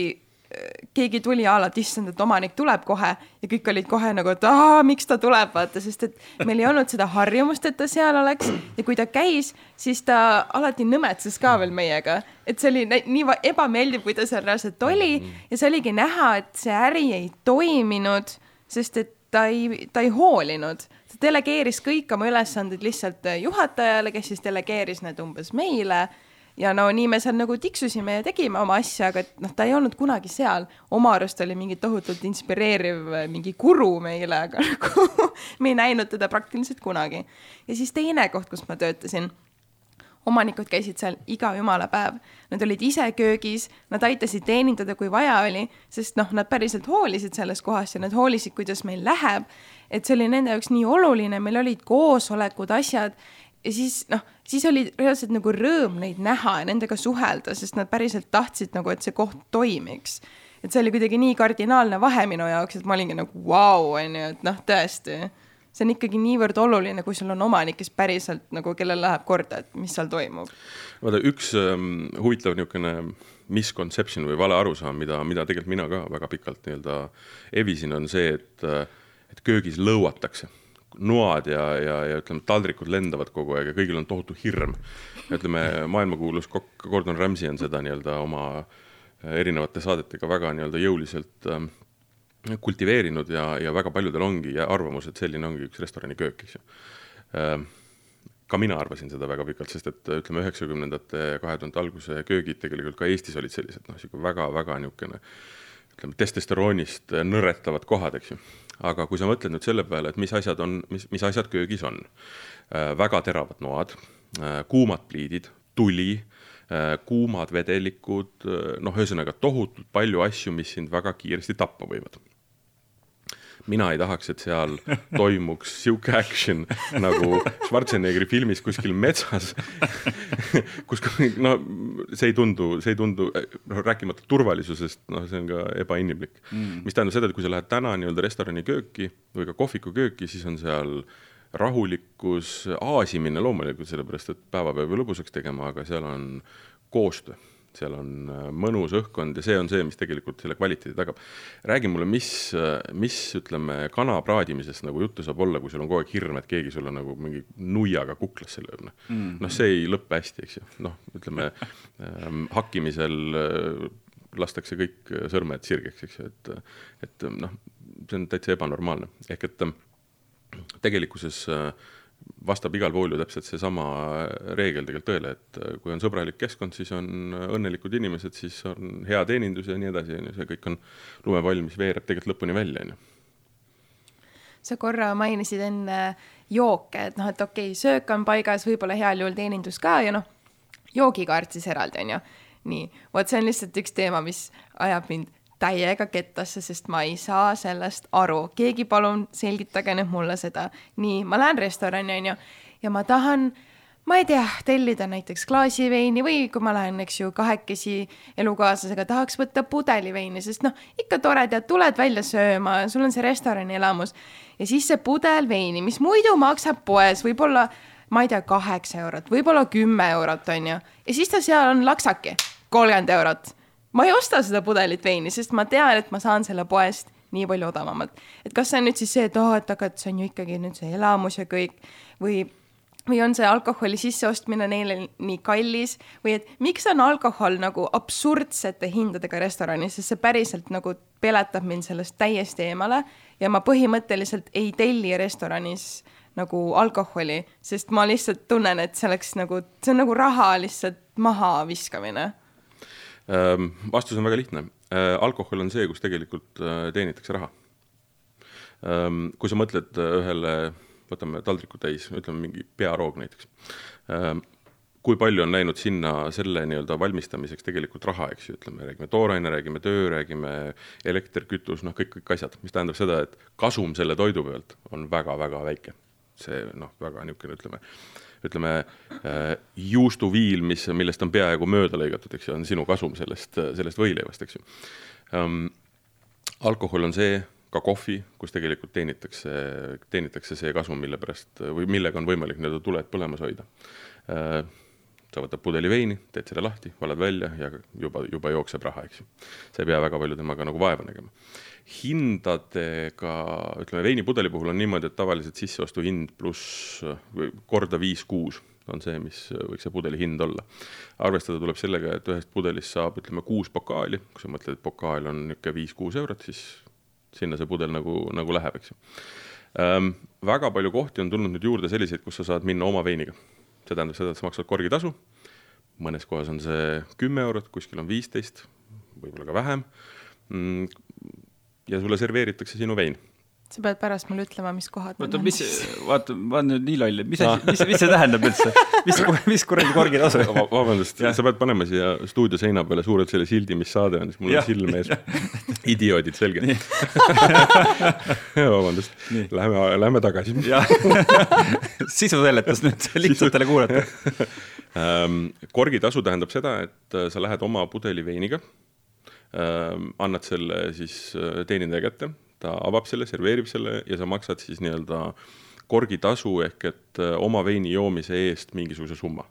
keegi tuli a la, et issand, et omanik tuleb kohe ja kõik olid kohe nagu, et aa, miks ta tuleb, vaata, sest et meil ei olnud seda harjumust, et ta seal oleks. Ja kui ta käis, siis ta alati nõmetses ka veel meiega, et see oli nii ebameeldiv, kui ta seal reaalselt oli. Ja see oligi näha, et see äri ei toiminud, sest et ta ei, ta ei hoolinud, ta delegeeris kõik oma ülesanded lihtsalt juhatajale, kes siis delegeeris need umbes meile ja no nii me seal nagu tiksusime ja tegime oma asja, aga noh, ta ei olnud kunagi seal. oma arust oli mingi tohutult inspireeriv mingi guru meile, aga nagu me ei näinud teda praktiliselt kunagi. ja siis teine koht, kus ma töötasin omanikud käisid seal iga jumala päev, nad olid ise köögis, nad aitasid teenindada, kui vaja oli, sest noh, nad päriselt hoolisid sellest kohast ja nad hoolisid, kuidas meil läheb. et see oli nende jaoks nii oluline, meil olid koosolekud, asjad ja siis noh, siis oli reaalselt nagu rõõm neid näha ja nendega suhelda, sest nad päriselt tahtsid nagu, et see koht toimiks. et see oli kuidagi nii kardinaalne vahe minu jaoks, et ma olingi nagu vau, onju, et noh, tõesti. see on ikkagi niivõrd oluline, kui sul on omanik, kes päriselt nagu, kellel läheb korda, et mis seal toimub. vaata, üks ähm, huvitav niisugune misconception või vale arusaam, mida, mida tegelikult mina ka väga pikalt nii-öelda evisin, on see, et, äh, et köögis lõuatakse noad ja, ja, ja ütleme, taldrikud lendavad kogu aeg ja kõigil on tohutu hirm. ütleme, maailmakuulus kokk Gordon Ramsay on seda nii-öelda oma äh, erinevate saadetega väga nii-öelda jõuliselt äh, kultiveerinud ja, ja väga paljudel ongi arvamus, et selline ongi üks restorani köök, eks ju äh,. ka mina arvasin seda väga pikalt, sest et ütleme, üheksakümnendate ja kahe tuhande alguse köögid tegelikult ka Eestis olid sellised noh, niisugune väga-väga niisugune ütleme, testosteroonist nõretavad kohad, eks ju aga kui sa mõtled nüüd selle peale, et mis asjad on, mis, mis asjad köögis on. Äh,, väga teravad noad äh,, kuumad pliidid, tuli äh,, kuumad vedelikud, äh, noh, ühesõnaga tohutult palju asju, mis sind väga kiiresti tappa võivad mina ei tahaks, et seal toimuks sihuke action nagu Schwarzeneggeri filmis kuskil metsas kus no see ei tundu, see ei tundu, noh rääkimata turvalisusest, noh, see on ka ebainimlik. Mm.. mis tähendab seda, et kui sa lähed täna nii-öelda restorani kööki või ka kohviku kööki, siis on seal rahulikkus, aasimine loomulikult, sellepärast et päeva peab ju lõbusaks tegema, aga seal on koostöö seal on äh, mõnus õhkkond ja see on see, mis tegelikult selle kvaliteedi tagab. räägi mulle, mis, äh, mis ütleme, kana praadimisest nagu juttu saab olla, kui sul on kogu aeg hirm, et keegi sulle nagu mingi nuiaga kuklasse lööb, noh mm. -hmm.. noh, see ei lõppe hästi, eks ju, noh, ütleme ähm, hakkimisel äh, lastakse kõik sõrmed sirgeks, eks ju, et, et noh, see on täitsa ebanormaalne, ehk et tegelikkuses äh, vastab igal pool ju täpselt seesama reegel tegelikult tõele, et äh, kui on sõbralik keskkond, siis on õnnelikud inimesed, siis on hea teenindus ja nii edasi, on ju, see kõik on lumepall, mis veereb tegelikult lõpuni välja, on ju sa korra mainisid enne jooke, et noh, et okei okay,, söök on paigas, võib-olla heal juhul teenindus ka ja noh, joogikaart siis eraldi, on ju. nii, vot see on lihtsalt üks teema, mis ajab mind täiega kettasse, sest ma ei saa sellest aru. keegi palun selgitage nüüd mulle seda. nii, ma lähen restorani, on ju, ja ma tahan ma ei tea, tellida näiteks klaasi veini või kui ma lähen, eks ju, kahekesi elukaaslasega, tahaks võtta pudeli veini, sest noh, ikka tore, tead, tuled välja sööma, sul on see restorani elamus. ja siis see pudel veini, mis muidu maksab poes võib-olla, ma ei tea, kaheksa eurot, võib-olla kümme eurot, on ju. ja siis ta seal on laksake, kolmkümmend eurot ma ei osta seda pudelit veini, sest ma tean, et ma saan selle poest nii palju odavamalt. et kas see on nüüd siis see, et oo oh,, et aga et see on ju ikkagi nüüd see elamus ja kõik või, või on see alkoholi sisseostmine neile nii kallis või et miks on alkohol nagu absurdsete hindadega restoranis, sest see päriselt nagu peletab mind sellest täiesti eemale ja ma põhimõtteliselt ei telli restoranis nagu alkoholi, sest ma lihtsalt tunnen, et see oleks nagu, see on nagu raha lihtsalt mahaviskamine Ehm, vastus on väga lihtne. Äh, alkohol on see, kus tegelikult äh, teenitakse raha. Ehm, kui sa mõtled äh, ühele, võtame taldriku täis, ütleme mingi pearoog näiteks. Ehm, kui palju on läinud sinna selle nii-öelda valmistamiseks tegelikult raha, eks ju, ütleme, räägime tooraine, räägime töö, räägime elekter, kütus, noh, kõik, kõik asjad, mis tähendab seda, et kasum selle toidu pealt on väga-väga väike. see noh, väga niisugune, ütleme ütleme äh, juustuviil, mis, millest on peaaegu mööda lõigatud, eks ju, on sinu kasum sellest, sellest võileivast, eks ju um,. alkohol on see, ka kohvi, kus tegelikult teenitakse, teenitakse see kasum, mille pärast või millega on võimalik nii-öelda tuled põlemas hoida uh, sa võtad pudeli veini, teed selle lahti, valad välja ja juba, juba jookseb raha, eks ju. sa ei pea väga palju temaga nagu vaeva nägema hindadega, ütleme veinipudeli puhul on niimoodi, et tavaliselt sisseostuhind pluss korda viis-kuus on see, mis võiks see pudeli hind olla. arvestada tuleb sellega, et ühest pudelist saab, ütleme, kuus pokaali, kui sa mõtled, et pokaal on niisugune viis-kuus eurot, siis sinna see pudel nagu, nagu läheb, eks ju ähm,. väga palju kohti on tulnud nüüd juurde selliseid, kus sa saad minna oma veiniga. See tähendab seda, et sa maksad korgitasu, mõnes kohas on see kümme eurot, kuskil on viisteist, võib-olla ka vähem. Mm, ja sulle serveeritakse sinu vein sa pead pärast mulle ütlema, mis kohad oota, mis, vaata, ma olen nüüd nii loll, et mis asi, mis, mis see tähendab üldse? mis, mis kuradi korgitasu Va? vabandust, sa pead panema siia stuudio seina peale suurelt selle sildi, mis saade on, siis mul on silm ees. idioodid, selge. vabandust, lähme, lähme tagasi. sisuseletus nüüd lihtsatele kuulajatele ehm, korgitasu tähendab seda, et sa lähed oma pudeli veiniga Ehm, annad selle siis äh, teenindaja kätte, ta avab selle, serveerib selle ja sa maksad siis nii-öelda korgitasu ehk et äh, oma veini joomise eest mingisuguse summa.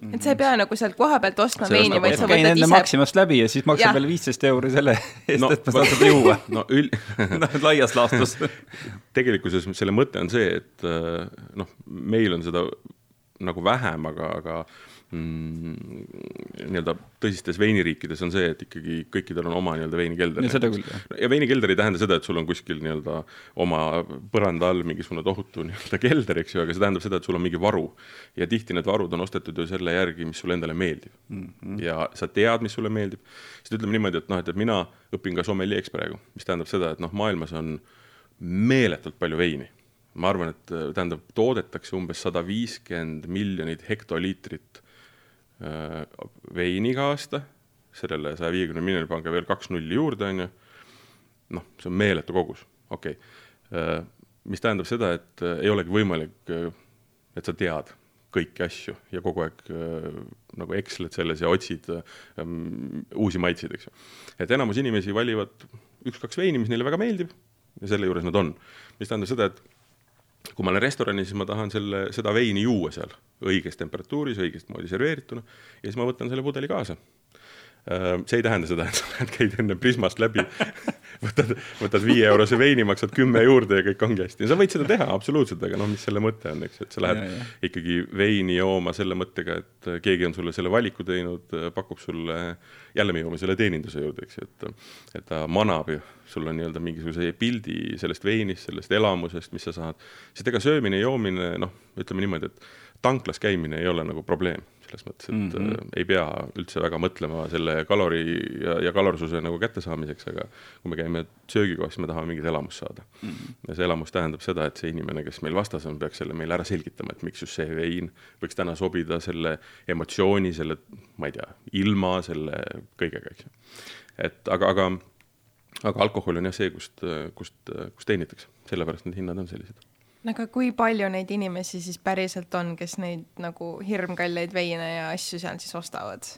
Et sa ei pea nagu sealt koha pealt ostma veini, vaid sa võtad ise. Maximast läbi ja siis maksad veel viisteist euri selle eest no,, et ma saan seda juua. no üld- noh, laias laastus. Tegelikkuses selle mõte on see, et äh, noh, meil on seda nagu vähem, aga, aga nii-öelda tõsistes veiniriikides on see, et ikkagi kõikidel on oma nii-öelda veinikelder. ja seda küll, jah. ja veinikelder ei tähenda seda, et sul on kuskil nii-öelda oma põranda all mingisugune tohutu nii-öelda kelder, eks ju, aga see tähendab seda, et sul on mingi varu. ja tihti need varud on ostetud ju selle järgi, mis sulle endale meeldib mm. -hmm. ja sa tead, mis sulle meeldib. sest ütleme niimoodi, et noh, et, et mina õpin ka sommelieks praegu, mis tähendab seda, et noh, maailmas on meeletult palju veini ma arvan, et tähendab, toodetakse umbes sada viiskümmend miljonit hektoliitrit veini iga aasta, sellele saja viiekümne miljoni pange veel kaks nulli juurde, on ju, noh, see on meeletu kogus, okei okay.. Äh, mis tähendab seda, et äh, ei olegi võimalik, et sa tead kõiki asju ja kogu aeg nagu eksled selles ja otsid uusi maitseid, eks ju. et enamus inimesi valivad üks-kaks veini, mis neile väga meeldib ja selle juures nad on. mis tähendab seda, et kui ma olen restoranis, siis ma tahan selle, seda veini juua seal õiges temperatuuris, õigest moodi serveerituna ja siis ma võtan selle pudeli kaasa. Äh, see ei tähenda seda, et sa lähed, käid enne Prismast läbi võtad, võtad viie eurose veini, maksad kümme juurde ja kõik ongi hästi. sa võid seda teha absoluutselt, aga noh, mis selle mõte on, eks, et sa lähed ja, ja. ikkagi veini jooma selle mõttega, et keegi on sulle selle valiku teinud, pakub sulle, jälle me jõuame selle teeninduse juurde, eks ju, et, et ta manab ju, sul on nii-öelda mingisuguse pildi sellest veinist, sellest elamusest, mis sa saad. sest ega söömine, joomine, noh, ütleme niimoodi, et tanklas käimine ei ole nagu probleem, selles mõttes, et mm -hmm. ei pea üldse väga mõtlema selle kalori ja, ja kalorsuse nagu kättesaamiseks, aga kui me käime söögikohas, siis me tahame mingit elamust saada mm. -hmm. ja see elamus tähendab seda, et see inimene, kes meil vastas on, peaks selle meile ära selgitama, et miks just see vein võiks täna sobida selle emotsiooni, selle, ma ei tea, ilma, selle kõigega, eks ju. et aga, aga aga alkohol on jah see, kust, kust, kust teenitakse, sellepärast need hinnad on sellised no aga kui palju neid inimesi siis päriselt on, kes neid nagu hirmkalleid veine ja asju seal siis ostavad?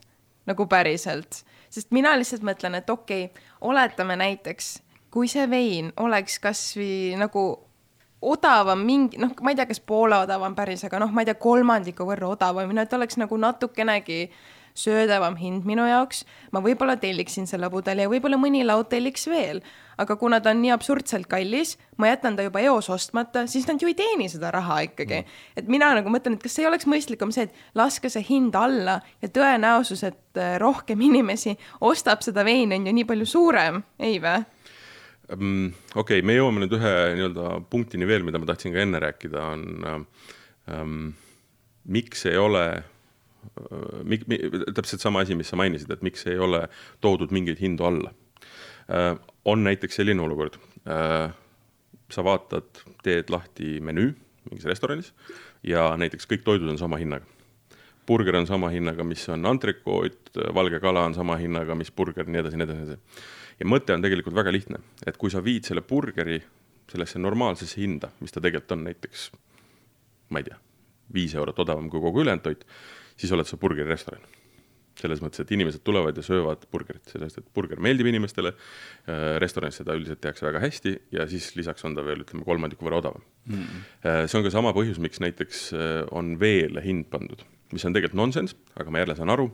nagu päriselt, sest mina lihtsalt mõtlen, et okei okay,, oletame näiteks, kui see vein oleks kasvõi nagu odavam mingi, noh, ma ei tea, kas poole odavam päris, aga noh, ma ei tea, kolmandiku võrra odavam, no et oleks nagu natukenegi äh, söödavam hind minu jaoks, ma võib-olla telliksin selle pudeli ja võib-olla mõni laud telliks veel. aga kuna ta on nii absurdselt kallis, ma jätan ta juba eos ostmata, siis nad ju ei teeni seda raha ikkagi mm.. et mina nagu mõtlen, et kas ei oleks mõistlikum see, et laske see hind alla ja tõenäosus, et äh, rohkem inimesi ostab seda veini, on ju nii palju suurem, ei vä? Mm, okei okay,, me jõuame nüüd ühe nii-öelda punktini veel, mida ma tahtsin ka enne rääkida, on ähm, miks ei ole mik-, mi, täpselt sama asi, mis sa mainisid, et miks ei ole toodud mingeid hindu alla. Äh, on näiteks selline olukord, äh, sa vaatad, teed lahti menüü mingis restoranis ja näiteks kõik toidud on sama hinnaga. burger on sama hinnaga, mis on antrikoot, valge kala on sama hinnaga, mis burger, nii edasi, nii edasi, nii edasi. ja mõte on tegelikult väga lihtne, et kui sa viid selle burgeri sellesse normaalsesse hinda, mis ta tegelikult on näiteks, ma ei tea, viis eurot odavam kui kogu ülejäänud toit siis oled sa burgerirestoran. selles mõttes, et inimesed tulevad ja söövad burgerit, sellest, et burger meeldib inimestele, äh, restoranis seda üldiselt tehakse väga hästi ja siis lisaks on ta veel, ütleme, kolmandiku võrra odavam mm. -hmm. see on ka sama põhjus, miks näiteks äh, on veele hind pandud, mis on tegelikult nonsense, aga ma jälle saan aru,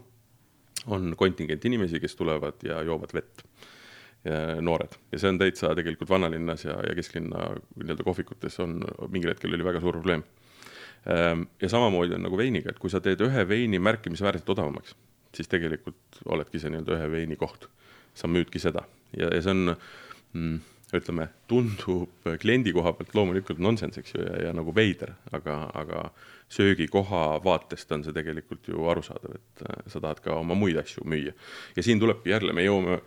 on kontingent inimesi, kes tulevad ja joovad vett noored ja see on täitsa tegelikult vanalinnas ja, ja kesklinna nii-öelda kohvikutes on mingil hetkel oli väga suur probleem ja samamoodi on nagu veiniga, et kui sa teed ühe veini märkimisväärselt odavamaks, siis tegelikult oledki see nii-öelda ühe veini koht. sa müüdki seda ja, ja see on mm, ütleme, tundub kliendi koha pealt loomulikult nonsense, eks ju, ja, ja nagu veider, aga, aga söögikoha vaatest on see tegelikult ju arusaadav, et äh, sa tahad ka oma muid asju müüa. ja siin tulebki jälle, me jõuame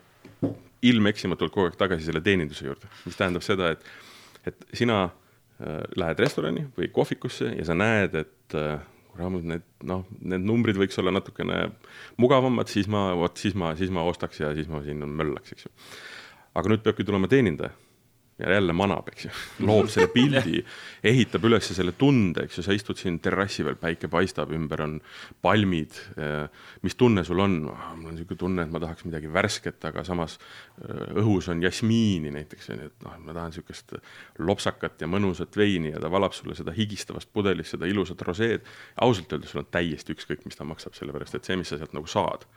ilmeksimatult kogu aeg tagasi selle teeninduse juurde, mis tähendab seda, et, et sina lähed restorani või kohvikusse ja sa näed, et äh, kurat, need noh, need numbrid võiks olla natukene mugavamad, siis ma, vot siis ma, siis ma ostaks ja siis ma siin möllaks, eks ju. aga nüüd peabki tulema teenindaja ja jälle manab, eks ju, loob selle pildi, ehitab üles selle tunde, eks ju, sa istud siin terrassi peal, päike paistab, ümber on palmid. mis tunne sul on? mul on niisugune tunne, et ma tahaks midagi värsket, aga samas äh, õhus on jasmiini näiteks, on ju, et noh, ma tahan niisugust lopsakat ja mõnusat veini ja ta valab sulle seda higistavast pudelist, seda ilusat roseed. ausalt öeldes sul on täiesti ükskõik, mis ta maksab, sellepärast et see, mis sa sealt nagu saad,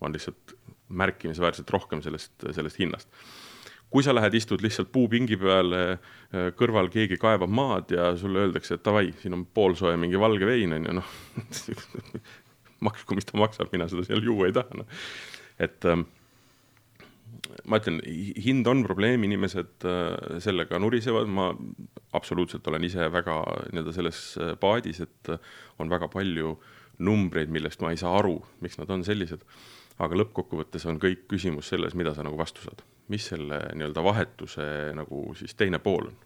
on lihtsalt märkimisväärselt rohkem sellest, sellest hinnast kui sa lähed, istud lihtsalt puupingi peal, äh, kõrval keegi kaevab maad ja sulle öeldakse, et davai, siin on poolsoe mingi valge vein on ju, noh maksku, mis ta maksab, mina seda seal juua ei taha, noh. et ähm, ma ütlen, hind on probleem, inimesed äh, sellega nurisevad, ma absoluutselt olen ise väga nii-öelda selles äh, paadis, et on väga palju numbreid, millest ma ei saa aru, miks nad on sellised. Aga lõppkokkuvõttes on kõik küsimus selles, mida sa nagu vastu saad mis selle nii-öelda vahetuse nagu siis teine pool on.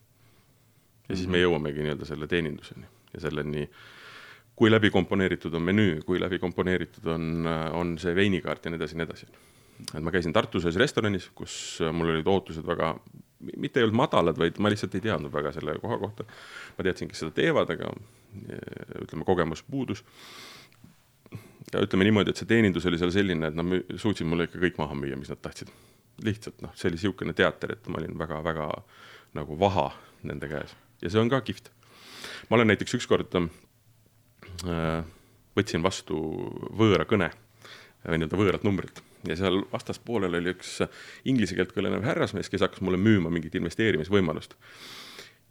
ja siis me mhm. jõuamegi nii-öelda selle teeninduseni ja selleni, kui läbi komponeeritud on menüü, kui läbi komponeeritud on, on see veinikaart ja nii edasi nii edasi. et ma käisin Tartus ühes restoranis, kus mul olid ootused väga, mitte ei olnud madalad, vaid ma lihtsalt ei teadnud väga selle koha kohta. ma teadsin, kes seda teevad, aga ütleme, kogemus puudus ütleme niimoodi, et see teenindus oli seal selline, et nad suutsid mulle ikka kõik maha müüa, mis nad tahtsid lihtsalt noh, see oli niisugune teater, et ma olin väga-väga nagu vaha nende käes ja see on ka kihvt. ma olen näiteks ükskord äh, võtsin vastu võõra kõne või nii-öelda võõrat numbrit ja seal vastaspoolel oli üks inglise keelt kõnelev härrasmees, kes hakkas mulle müüma mingit investeerimisvõimalust.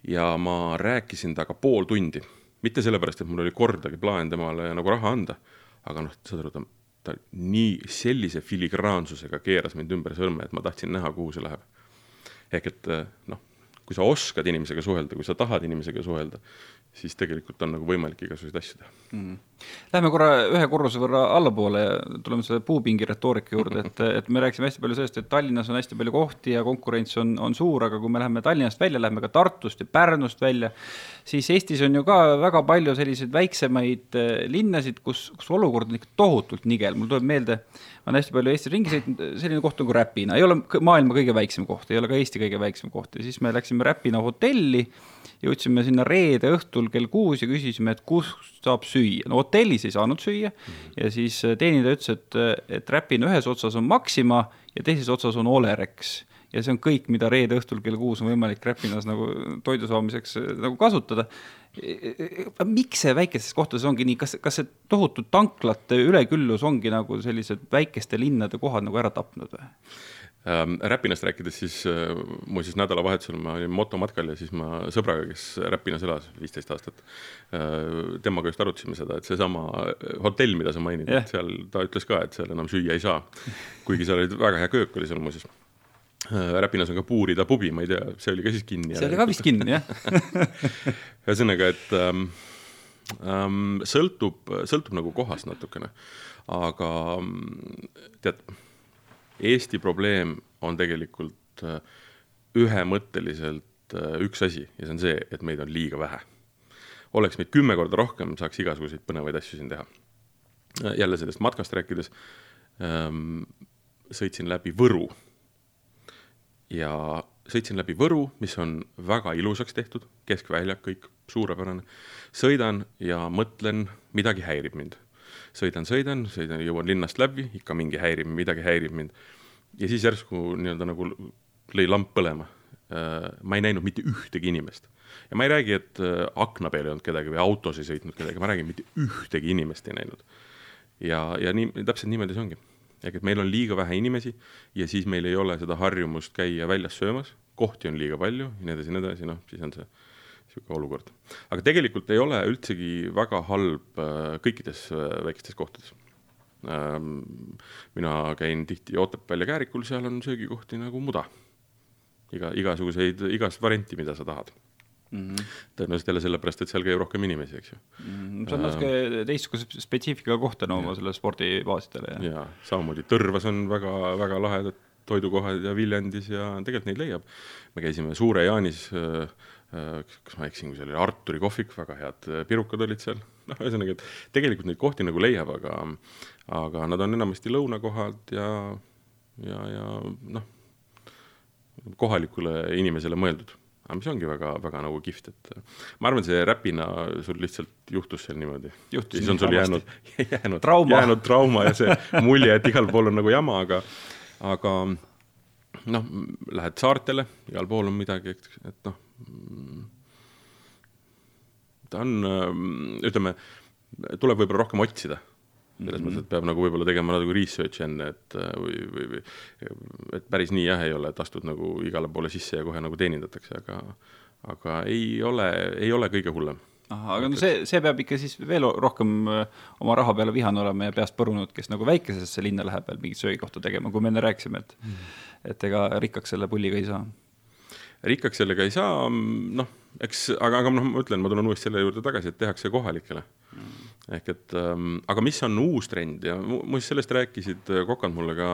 ja ma rääkisin temaga pool tundi, mitte sellepärast, et mul oli kordagi plaan temale nagu raha anda, aga noh, saad aru, ta ta nii sellise filigraansusega keeras mind ümber sõrme, et ma tahtsin näha, kuhu see läheb. ehk et eh, noh, kui sa oskad inimesega suhelda, kui sa tahad inimesega suhelda, siis tegelikult on nagu võimalik igasuguseid asju teha. Mm.. Lähme korra ühe korruse võrra allapoole ja tuleme selle puupingi retoorika juurde, et, et me rääkisime hästi palju sellest, et Tallinnas on hästi palju kohti ja konkurents on, on suur, aga kui me läheme Tallinnast välja, lähme ka Tartust ja Pärnust välja, siis Eestis on ju ka väga palju selliseid väiksemaid eh, linnasid, kus, kus olukord on ikka tohutult nigel, mul tuleb meelde, ma olen hästi palju Eestis ringi sõitnud, selline koht nagu Räpina, ei ole maailma kõige väiksem koht, ei ole ka Eesti kõige väiksem koht. Ja siis me läksime Räpina hotelli jõudsime sinna reede õhtul kell kuus ja küsisime, et kus saab süüa. no hotellis ei saanud süüa -hmm. ja siis äh, teenindaja ütles, et, äh, et Räpina ühes otsas on Maxima ja teises otsas on Olerex ja see on kõik, mida reede õhtul kell kuus on võimalik Räpinas nagu toidu saamiseks äh, nagu kasutada. miks see väikestes kohtades ongi nii, kas, kas see tohutu tanklate üleküllus ongi nagu sellised väikeste linnade kohad nagu ära tapnud või? Ähm, Räpinast rääkides, siis äh, muuseas nädalavahetusel ma olin motomatkal ja siis ma sõbraga, kes Räpinas elas viisteist aastat, äh, temaga just arutasime seda, et seesama äh, hotell, mida sa mainid yeah., et seal ta ütles ka, et seal enam süüa ei saa. kuigi seal oli väga hea köök oli seal muuseas. Räpinas on ka Puurida pubi, ma ei tea, see oli ka siis kinni. see oli ka vist kinni, jah ühesõnaga, et ähm, ähm, sõltub, sõltub nagu kohast natukene, aga tead Eesti probleem on tegelikult äh, ühemõtteliselt äh, üks asi ja see on see, et meid on liiga vähe. oleks meid kümme korda rohkem, saaks igasuguseid põnevaid asju siin teha. Äh, jälle sellest matkast rääkides ähm,, sõitsin läbi Võru. ja sõitsin läbi Võru, mis on väga ilusaks tehtud, keskväljak, kõik suurepärane. sõidan ja mõtlen, midagi häirib mind sõidan, sõidan, sõidan, jõuan linnast läbi, ikka mingi häirib, midagi häirib mind. ja siis järsku nii-öelda nagu lõi lamp põlema. Äh, ma ei näinud mitte ühtegi inimest ja ma ei räägi, et äh, akna peal ei olnud kedagi või autos ei sõitnud kedagi, ma räägin, mitte ühtegi inimest ei näinud. ja, ja nii, täpselt niimoodi see ongi. ehk et meil on liiga vähe inimesi ja siis meil ei ole seda harjumust käia väljas söömas, kohti on liiga palju ja nii edasi nii edasi, noh, siis on see niisugune olukord. aga tegelikult ei ole üldsegi väga halb äh, kõikides äh, väikestes kohtades. Ähm, mina käin tihti Otepääl ja Käärikul, seal on söögikohti nagu muda. iga, igasuguseid, igast varianti, mida sa tahad mm -hmm.. tõenäoliselt jälle sellepärast, et seal käib rohkem inimesi, eks ju mm. -hmm. see on natuke äh, teistsuguse spetsiifikaga koht on oma selle spordibaasidele ja. samamoodi Tõrvas on väga, väga lahedad toidukohad ja Viljandis ja tegelikult neid leiab. me käisime Suure-Jaanis Äh, kas ma eksin, kui seal oli Arturi kohvik, väga head äh, pirukad olid seal, noh, ühesõnaga, et tegelikult neid kohti nagu leiab, aga, aga nad on enamasti lõunakohad ja, ja, ja noh, kohalikule inimesele mõeldud. aga mis ongi väga, väga nagu kihvt, et ma arvan, see Räpina sul lihtsalt juhtus seal niimoodi. ja siis on sul jäänud, jäänud trauma, jäänud trauma ja see mulje, et igal pool on nagu jama, aga, aga noh, lähed saartele, igal pool on midagi, et, et noh ta on, äh, ütleme, tuleb võib-olla rohkem otsida selles mm -hmm. mõttes, et peab nagu võib-olla tegema natuke research'i enne, et äh, või, või, või et päris nii jah ei ole, et astud nagu igale poole sisse ja kohe nagu teenindatakse, aga aga ei ole, ei ole kõige hullem. ahah, aga no see, see peab ikka siis veel rohkem äh, oma raha peale vihane olema ja peast põrunud, kes nagu väikesesse linna läheb veel mingit söögikohta tegema, kui me enne rääkisime, et mm. et ega rikkaks selle pulliga ei saa rikkaks sellega ei saa, noh, eks, aga, aga noh, ma ütlen, ma tulen uuesti selle juurde tagasi, et tehakse kohalikele. Mm.. ehk et ähm,, aga mis on uus trend ja muuseas, sellest rääkisid äh, kokad mulle ka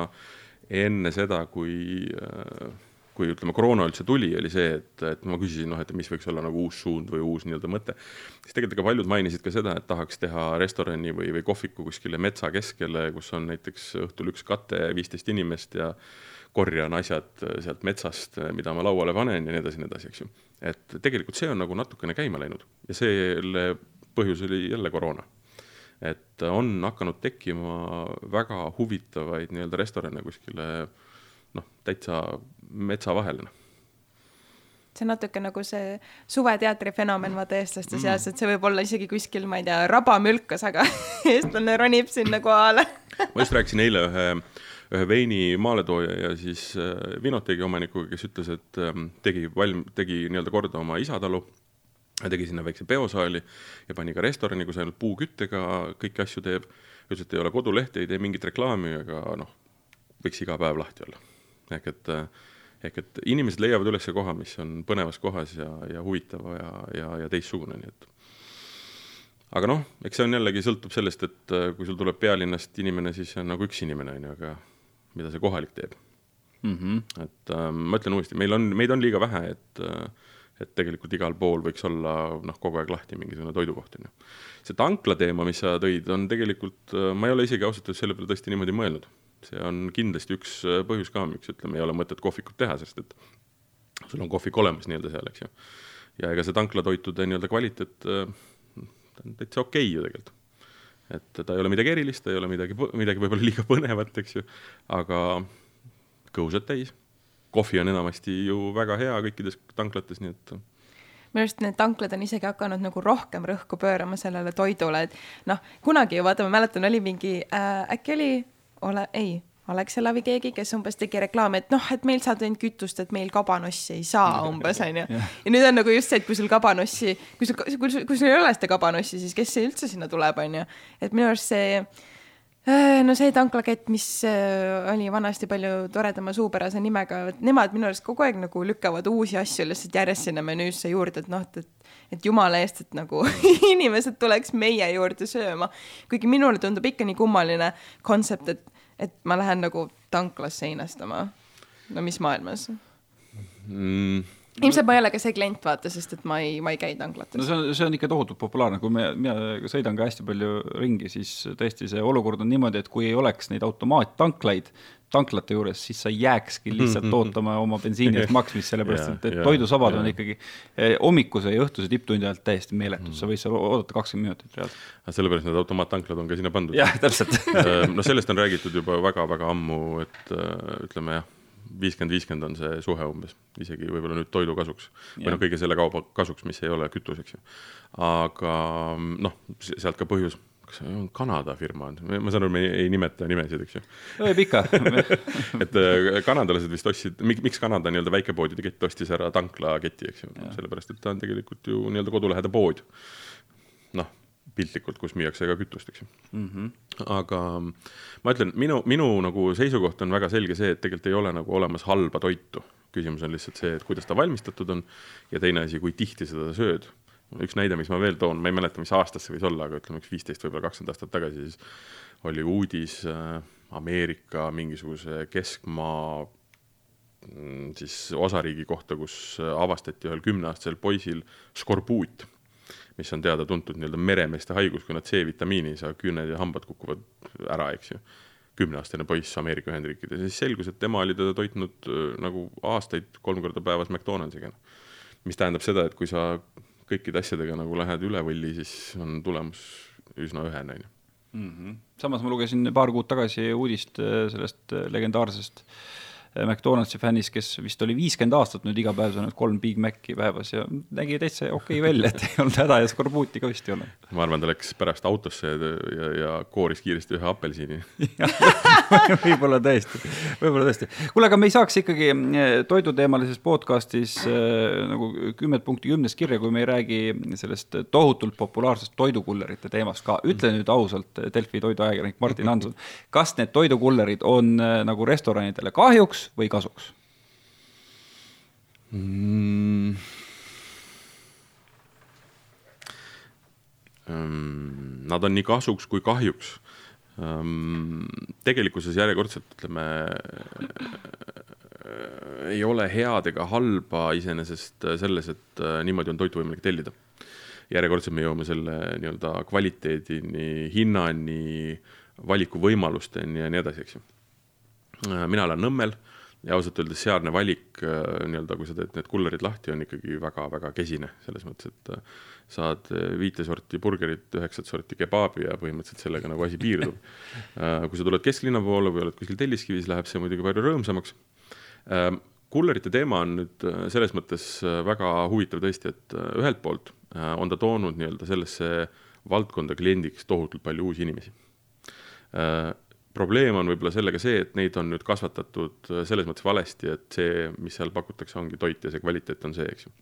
enne seda, kui äh, kui ütleme, koroona üldse tuli, oli see, et, et ma küsisin, noh, et mis võiks olla nagu uus suund või uus nii-öelda mõte. siis tegelikult ka paljud mainisid ka seda, et tahaks teha restorani või, või kohviku kuskile metsa keskele, kus on näiteks õhtul üks kate, viisteist inimest ja korjan asjad sealt metsast, mida ma lauale panen ja nii edasi, nii edasi, eks ju. et tegelikult see on nagu natukene käima läinud ja selle põhjus oli jälle koroona. et on hakanud tekkima väga huvitavaid nii-öelda restorane kuskile noh, täitsa metsa vahele noh see on natuke nagu see suveteatri fenomen vaata eestlaste seas mm., et see võib olla isegi kuskil, ma ei tea, rabamülkas, aga eestlane ronib sinna kohale ma just rääkisin eile ühe äh, ühe veini maaletooja ja siis äh, Vinotegi omanikuga, kes ütles, et ähm, tegi valm-, tegi nii-öelda korda oma isatalu, tegi sinna väikse peosaali ja pani ka restorani, kus ainult puuküttega kõiki asju teeb. ütles, et ei ole kodulehte, ei tee mingit reklaami, aga noh, võiks iga päev lahti olla. ehk et äh, ehk et inimesed leiavad üles koha, mis on põnevas kohas ja, ja huvitav ja, ja, ja teistsugune, nii et aga noh, eks see on jällegi, sõltub sellest, et äh, kui sul tuleb pealinnast inimene, siis see on nagu üks inimene, on ju, aga mida see kohalik teeb mm. -hmm. et äh, ma ütlen uuesti, meil on, meid on liiga vähe, et äh, et tegelikult igal pool võiks olla noh, kogu aeg lahti mingisugune toidukoht, on ju. see tankla teema, mis sa tõid, on tegelikult, äh, ma ei ole isegi ausalt öeldes selle peale tõesti niimoodi mõelnud. See on kindlasti üks äh, põhjus ka, miks ütleme, ei ole mõtet kohvikut teha, sest et sul on kohvik olemas nii-öelda seal, eks ju. ja ega see tanklatoitude nii-öelda kvaliteet äh, ta on täitsa okei okay ju tegelikult. et ta ei ole midagi erilist, ta ei ole midagi, midagi võib-olla liiga põnevat, eks ju, aga kõhusad täis. kohvi on enamasti ju väga hea kõikides tanklates, nii et minu arust need tanklad on isegi hakanud nagu rohkem rõhku pöörama sellele toidule, et noh, kunagi ju vaata, ma mäletan, oli mingi äh,, äkki oli, ole, ei Alexela või keegi, kes umbes tegi reklaami, et noh, et meil saad ainult kütust, et meil kabanossi ei saa umbes onju. ja nüüd on nagu just see, et kui sul kabanossi, kui sul, kui sul, kui sul ei ole seda kabanossi, siis kes üldse sinna tuleb, onju. et minu arust see äh, no see tanklakett, mis äh, oli vanasti palju toredama suupärase nimega, nemad minu arust kogu aeg nagu lükkavad uusi asju lihtsalt järjest sinna menüüsse juurde, et noh, et et jumala eest, et nagu inimesed tuleks meie juurde sööma. kuigi minule tundub ikka nii kummaline kontsept, et et ma lähen nagu tanklasse einastama. no mis maailmas mm.? Ilmselt ma ei ole ka see klient, vaata, sest et ma ei, ma ei käi tanklates. no see on, see on ikka tohutult populaarne, kui me, mina sõidan ka hästi palju ringi, siis tõesti see olukord on niimoodi, et kui ei oleks neid automaattanklaid, tanklate juures, siis sa jääkski lihtsalt mm -hmm. ootama oma bensiini eest maksmist, sellepärast et, et toidusabad on ikkagi eh, hommikuse ja õhtuse tipptundi ajal täiesti meeletud mm, -hmm. sa võid seal oodata kakskümmend minutit reaalselt. sellepärast need automaattanklad on ka sinna pandud. jah, täpselt äh, no sellest on räägitud juba väga-väga ammu, et äh, ütleme jah, viiskümmend, viiskümmend on see suhe umbes, isegi võib-olla nüüd toidu kasuks või noh, kõige selle kauba kasuks, mis ei ole kütus, eks ju. aga noh, sealt ka põhjus kas see on Kanada firma on, ma saan aru, me ei, nimeta nimesid, eks ju. võib ikka et äh, kanadalased vist ostsid, miks Kanada nii-öelda väikepoodide kett ostis ära tanklaketi, eks ju, sellepärast et ta on tegelikult ju nii-öelda kodulähedane pood. Piltlikult, kus müüakse ka kütust, eks ju mm. -hmm. aga ma ütlen, minu, minu nagu seisukoht on väga selge see, et tegelikult ei ole nagu olemas halba toitu. küsimus on lihtsalt see, et kuidas ta valmistatud on ja teine asi, kui tihti seda sööd üks näide, mis ma veel toon, ma ei mäleta, mis aastast see võis olla, aga ütleme üks viisteist, võib-olla kakskümmend aastat tagasi, siis oli uudis äh, Ameerika mingisuguse keskmaa mm, siis osariigi kohta, kus avastati ühel kümneaastasel poisil skorbuut, mis on teada-tuntud nii-öelda meremeeste haigus, kui nad C-vitamiini ei saa, küüned ja hambad kukuvad ära, eks ju. kümneaastane poiss Ameerika Ühendriikides ja siis selgus, et tema oli teda toitnud äh, nagu aastaid kolm korda päevas McDonaldsiga. mis tähendab seda, et kui sa kõikide asjadega nagu lähed üle võlli, siis on tulemus üsna ühene, on ju. Mhm. samas ma lugesin paar kuud tagasi uudist äh, sellest äh, legendaarsest äh, McDonaldsi fännis, kes vist oli viiskümmend aastat nüüd iga päev söönud kolm Big Maci päevas ja nägi täitsa okei okay välja, et ei olnud häda ja skorbuuti ka vist ei olnud. ma arvan, ta läks pärast autosse ja, ja, ja kooris kiiresti ühe apelsini võib-olla tõesti, võib-olla tõesti. kuule, aga me ei saaks ikkagi eh, toiduteemalises podcast'is äh, nagu kümmet punkti kümnest kirja, kui me ei räägi sellest tohutult populaarsest toidukullerite teemast ka. ütle nüüd ausalt, Delfi toiduajakirjanik Martin Hanson, kas need toidukullerid on äh, nagu restoranidele kahjuks kahjuks või kasuks mm.? Nad on nii kasuks kui kahjuks um,. tegelikkuses järjekordselt ütleme äh, ei ole head ega halba iseenesest selles, et äh, niimoodi on toitu võimalik tellida. järjekordselt me jõuame selle nii-öelda kvaliteedini, hinnani, valikuvõimalusteni ja nii edasi, eks ju. Äh, mina elan Nõmmel ja ausalt öeldes sealne valik äh, nii-öelda, kui sa teed need kullerid lahti, on ikkagi väga-väga kesine, selles mõttes, et äh, saad viite sorti burgerit, üheksat sorti kebaabi ja põhimõtteliselt sellega nagu asi piirdub. kui sa tuled kesklinna poole või oled kuskil Telliskivis, läheb see muidugi palju rõõmsamaks. kullerite teema on nüüd selles mõttes väga huvitav tõesti, et ühelt poolt on ta toonud nii-öelda sellesse valdkonda kliendiks tohutult palju uusi inimesi probleem on võib-olla sellega see, et neid on nüüd kasvatatud äh, selles mõttes valesti, et see, mis seal pakutakse, ongi toit ja see kvaliteet on see, eks ju.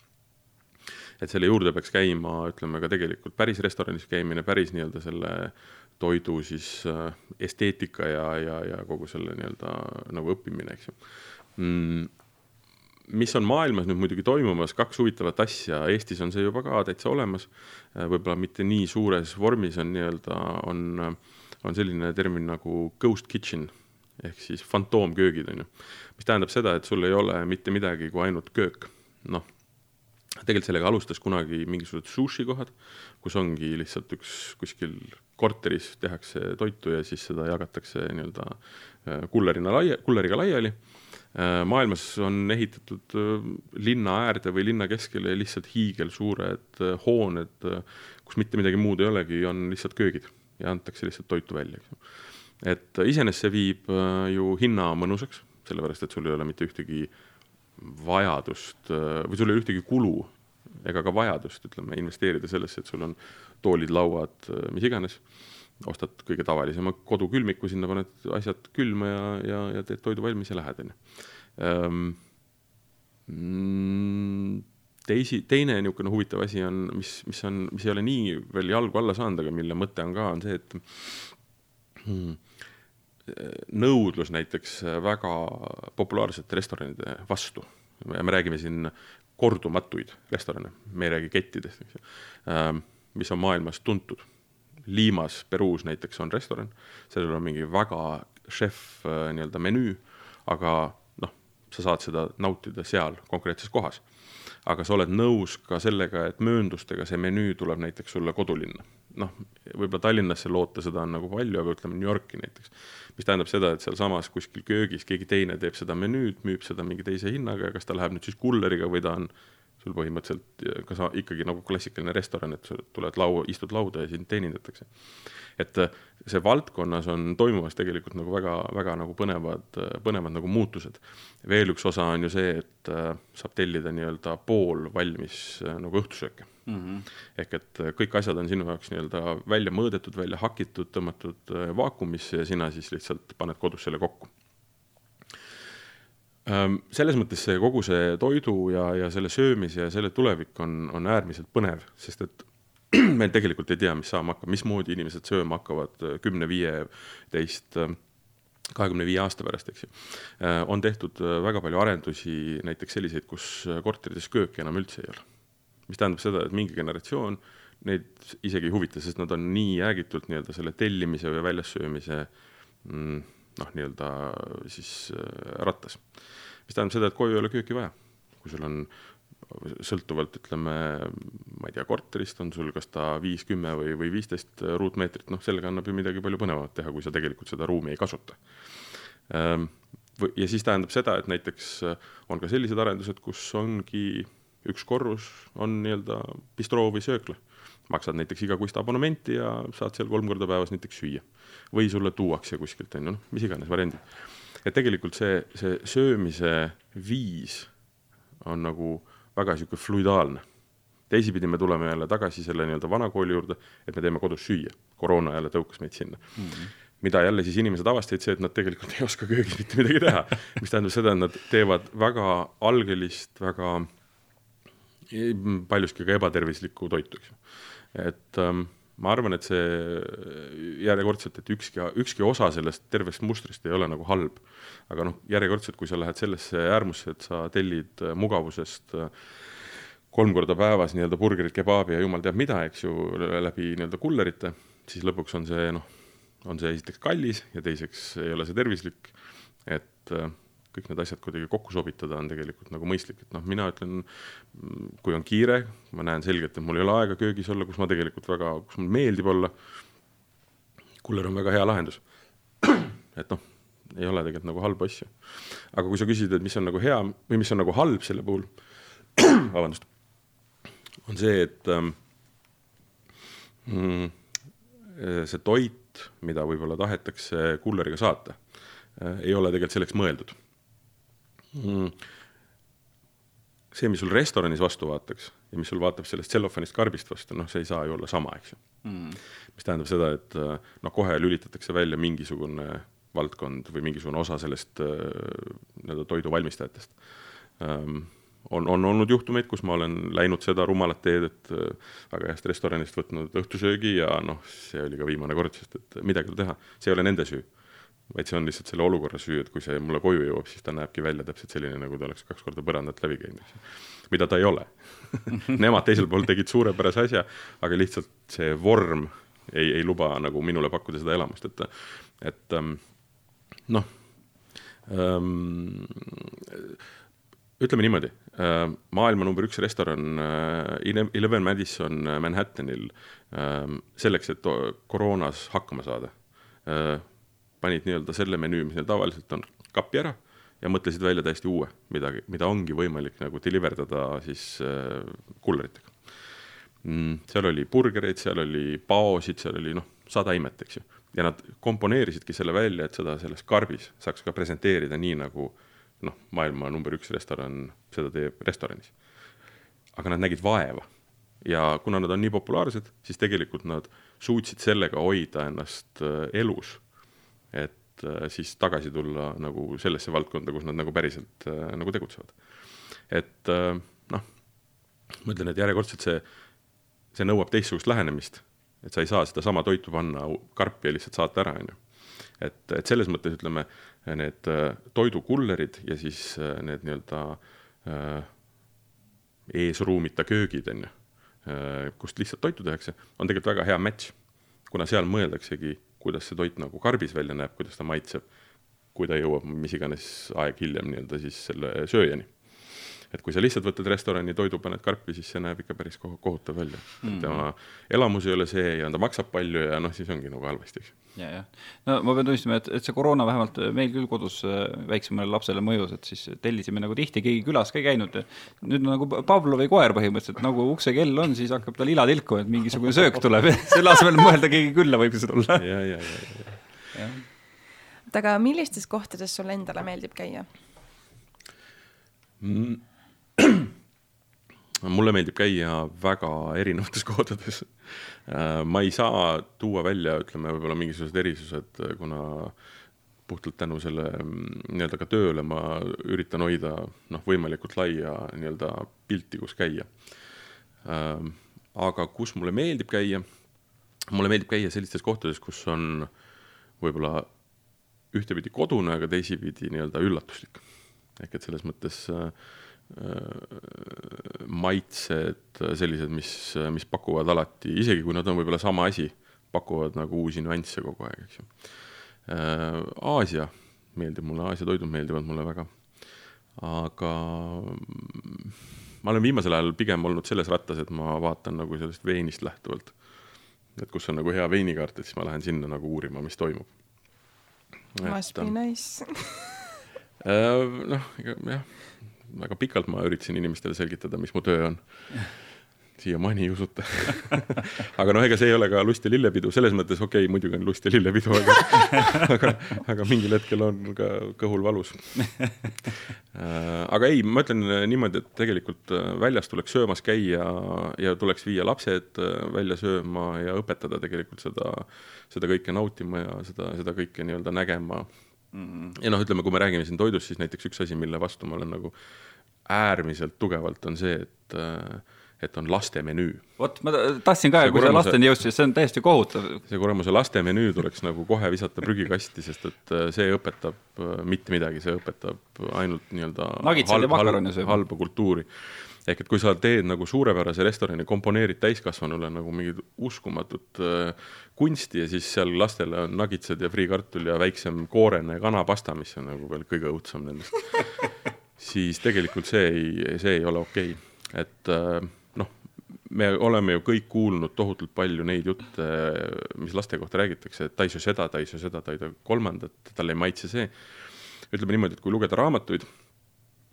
et selle juurde peaks käima, ütleme ka tegelikult päris restoranis käimine, päris nii-öelda selle toidu siis äh, esteetika ja, ja, ja kogu selle nii-öelda nagu õppimine, eks ju. Mm mis on maailmas nüüd muidugi toimumas, kaks huvitavat asja, Eestis on see juba ka täitsa olemas, võib-olla mitte nii suures vormis on nii-öelda, on, on selline termin nagu ghost kitchen ehk siis fantoomköögid, on ju. mis tähendab seda, et sul ei ole mitte midagi kui ainult köök, noh tegelikult sellega alustas kunagi mingisugused sushi kohad, kus ongi lihtsalt üks kuskil korteris tehakse toitu ja siis seda jagatakse nii-öelda äh, kullerina laia, kulleriga laiali. Äh, maailmas on ehitatud äh, linna äärde või linna keskele lihtsalt hiigelsuured hooned, kus mitte midagi muud ei olegi, on lihtsalt köögid ja antakse lihtsalt toitu välja, eks ju. et iseenesest see viib ju hinna mõnusaks, sellepärast et sul ei ole mitte ühtegi vajadust või sul ei ole ühtegi kulu ega ka vajadust, ütleme, investeerida sellesse, et sul on toolid, lauad, mis iganes. ostad kõige tavalisema kodukülmiku, sinna paned asjad külma ja, ja, ja teed toidu valmis ja lähed, on ju. Ehm, mm, teisi, teine niisugune huvitav asi on, mis, mis on, mis ei ole nii veel jalgu alla saanud, aga mille mõte on ka, on see, et hmm, nõudlus näiteks väga populaarsete restoranide vastu. me räägime siin kordumatuid restorane, me ei räägi kettidest, eks ju, ähm, mis on maailmas tuntud. Liimas, Peruus näiteks on restoran, sellel on mingi väga šef äh, nii-öelda menüü, aga noh, sa saad seda nautida seal konkreetses kohas. Aga sa oled nõus ka sellega, et mööndustega see menüü tuleb näiteks sulle kodulinna. noh, võib-olla Tallinnasse loota seda on nagu palju, aga ütleme New Yorki näiteks mis tähendab seda, et sealsamas kuskil köögis keegi teine teeb seda menüüd, müüb seda mingi teise hinnaga ja kas ta läheb nüüd siis kulleriga või ta on sul põhimõtteliselt ka sa ikkagi nagu klassikaline restoran, et sa tuled laua, istud lauda ja sind teenindatakse. et äh, see valdkonnas on toimumas tegelikult nagu väga, väga nagu põnevad, põnevad nagu muutused. veel üks osa on ju see, et äh, saab tellida nii-öelda poolvalmis äh, nagu õhtusööke mm. -hmm. ehk et äh, kõik asjad on sinu jaoks nii-öelda välja mõõdetud, välja hakitud, tõmmatud äh, vaakumisse ja sina siis lihtsalt paned kodus selle kokku selles mõttes see kogu see toidu ja, ja selle söömise ja selle tulevik on, on äärmiselt põnev, sest et me tegelikult ei tea, mis saama hakkab, mismoodi inimesed sööma hakkavad kümne, viieteist, kahekümne viie aasta pärast, eks ju. on tehtud väga palju arendusi, näiteks selliseid, kus korterites kööki enam üldse ei ole mis tähendab seda, et mingi generatsioon neid isegi ei huvita, sest nad on nii jäägitult nii-öelda selle tellimise või väljassöömise mm, noh, nii-öelda siis äh, rattas. mis tähendab seda, et koju ei ole kööki vaja. kui sul on sõltuvalt ütleme, ma ei tea, korterist on sul kas ta viis, kümme või, või viisteist ruutmeetrit, noh, sellega annab ju midagi palju põnevamat teha, kui sa tegelikult seda ruumi ei kasuta ähm,. ja siis tähendab seda, et näiteks on ka sellised arendused, kus ongi üks korrus on nii-öelda bistroo või söökla. Maksad näiteks igakuist abonementi ja saad seal kolm korda päevas näiteks süüa. või sulle tuuakse kuskilt, on ju, noh, mis iganes variandid. et tegelikult see, see söömise viis on nagu väga niisugune fluidaalne. teisipidi me tuleme jälle tagasi selle nii-öelda vana kooli juurde, et me teeme kodus süüa. koroona jälle tõukas meid sinna mm. -hmm mida jälle siis inimesed avastasid, see, et nad tegelikult ei oska köögis mitte midagi teha, mis tähendab seda, et nad teevad väga algelist, väga paljuski ka ebatervislikku toitu, eks ju. Et ähm, ma arvan, et see järjekordselt, et ükski, ükski osa sellest tervest mustrist ei ole nagu halb. aga noh, järjekordselt, kui sa lähed sellesse äärmusse, et sa tellid äh, mugavusest äh, kolm korda päevas nii-öelda burgerit, kebaabi ja jumal teab mida, eks ju, läbi nii-öelda kullerite, siis lõpuks on see noh, on see esiteks kallis ja teiseks ei ole see tervislik, et äh, kõik need asjad kuidagi kokku sobitada on tegelikult nagu mõistlik, et noh, mina ütlen, kui on kiire, ma näen selgelt, et mul ei ole aega köögis olla, kus ma tegelikult väga, kus mulle meeldib olla, kuller on väga hea lahendus. et noh, ei ole tegelikult nagu halbu asju. aga kui sa küsid, et mis on nagu hea või mis on nagu halb selle puhul, vabandust, on see, et ähm, mm, see toit, mida võib-olla tahetakse kulleriga saata, äh, ei ole tegelikult selleks mõeldud mm. see, mis sul restoranis vastu vaataks ja mis sul vaatab sellest tsellofanist karbist vastu, noh, see ei saa ju olla sama, eks ju. Mm.. mis tähendab seda, et noh, kohe lülitatakse välja mingisugune valdkond või mingisugune osa sellest äh, nii-öelda toidu valmistajatest. Um, on, on olnud juhtumeid, kus ma olen läinud seda rumalat teed, et äh, väga heast restoranist võtnud õhtusöögi ja noh, see oli ka viimane kord, sest et midagi ei ole teha, see ei ole nende süü vaid see on lihtsalt selle olukorra süü, et kui see mulle koju jõuab, siis ta näebki välja täpselt selline, nagu ta oleks kaks korda põrandat läbi käinud, mida ta ei ole. Nemad teisel pool tegid suurepärase asja, aga lihtsalt see vorm ei, ei luba nagu minule pakkuda seda elamust, et, et ähm, noh ähm,, ütleme niimoodi äh,, maailma number üks restoran äh, Eleven Madison Manhattanil äh, selleks, et koroonas hakkama saada äh,, panid nii-öelda selle menüü, mis neil tavaliselt on, kapi ära ja mõtlesid välja täiesti uue midagi, mida ongi võimalik nagu deliver dada siis äh, kulleritega mm,. seal oli burgereid, seal oli paosid, seal oli noh, sada imet, eks ju. ja nad komponeerisidki selle välja, et seda selles karbis saaks ka presenteerida nii, nagu noh, maailma number üks restoran seda teeb restoranis. aga nad nägid vaeva ja kuna nad on nii populaarsed, siis tegelikult nad suutsid sellega hoida ennast äh, elus. Et äh, siis tagasi tulla nagu sellesse valdkonda, kus nad nagu päriselt äh, nagu tegutsevad. et noh, ma ütlen, et järjekordselt see see nõuab teistsugust lähenemist, et sa ei saa sedasama toitu panna karpi ja lihtsalt saata ära, on ju. et, et selles mõttes ütleme, need äh, toidukullerid ja siis äh, need nii-öelda äh, eesruumita köögid, on ju, kust lihtsalt toitu tehakse, on tegelikult väga hea match. kuna seal mõeldaksegi, kuidas see toit nagu karbis välja näeb, kuidas ta maitseb, kui ta jõuab mis iganes aeg hiljem nii-öelda siis selle sööjani et kui sa lihtsalt võtad restorani toidu, paned karpi, siis see näeb ikka päris kohutav välja mm. -hmm. tema elamus ei ole see ja ta maksab palju ja noh, siis ongi nagu halvasti, eks. ja, jah. no ma pean tunnistama, et, et see koroona vähemalt meil küll kodus äh, väiksemale lapsele mõjus, et siis tellisime nagu tihti, keegi külas ka ei käinud. nüüd nagu Pavlovi koer põhimõtteliselt, nagu uksekell on, siis hakkab tal ila tilku, et mingisugune söök tuleb selle asemel mõelda, keegi külla võib see tulla. ja, ja, ja, ja. et aga millistes kohtades sul endale meeldib käia mm.? mulle meeldib käia väga erinevates kohtades. Äh, ma ei saa tuua välja, ütleme võib-olla mingisugused erisused, kuna puhtalt tänu selle mm, nii-öelda ka tööle ma üritan hoida noh, võimalikult laia nii-öelda pilti, kus käia. Äh, aga kus mulle meeldib käia, mulle meeldib käia sellistes kohtades, kus on võib-olla ühtepidi kodune, aga teisipidi nii-öelda üllatuslik. ehk et selles mõttes äh, Äh, maitsed, sellised, mis, mis pakuvad alati, isegi kui nad on võib-olla sama asi, pakuvad nagu uusi nüansse kogu aeg, eks ju. Äh, Aasia meeldib mulle, Aasia toidud meeldivad mulle väga. aga ma olen viimasel ajal pigem olnud selles rattas, et ma vaatan nagu sellest veinist lähtuvalt. et kus on nagu hea veinikaart, et siis ma lähen sinna nagu uurima, mis toimub. Must be nice äh, noh, jah väga pikalt ma üritasin inimestele selgitada, mis mu töö on. siiamaani ei usuta aga noh, ega see ei ole ka lust ja lillepidu, selles mõttes okei okay,, muidugi on lust ja lillepidu, aga aga, aga mingil hetkel on ka kõhul valus aga ei, ma ütlen niimoodi, et tegelikult äh, väljas tuleks söömas käia ja tuleks viia lapsed äh, välja sööma ja õpetada tegelikult seda, seda kõike nautima ja seda, seda kõike nii-öelda nägema. Ja noh, ütleme, kui me räägime siin toidust, siis näiteks üks asi, mille vastu ma olen nagu äärmiselt tugevalt, on see, et et on laste menüü. vot, ma tahtsin ka, kui sa lasteni jõudsid, see on täiesti kohutav. see kuramuse laste menüü tuleks nagu kohe visata prügikasti, sest et äh, see õpetab äh, mitte midagi, see õpetab ainult nii-öelda halb, halb, halba kultuuri. Ehk et kui sa teed nagu suurepärase restorani, komponeerid täiskasvanule nagu mingit uskumatut äh, kunsti ja siis seal lastele on nagitsad ja friikartul ja väiksem koorene kanapasta, mis on nagu veel kõige õudsem nendest siis tegelikult see ei, see ei ole okei okay., et äh, noh, me oleme ju kõik kuulnud tohutult palju neid jutte, mis laste kohta räägitakse, et ta ei söö seda, ta ei söö seda, ta ei söö kolmandat, talle ei maitse see. ütleme niimoodi, et kui lugeda raamatuid,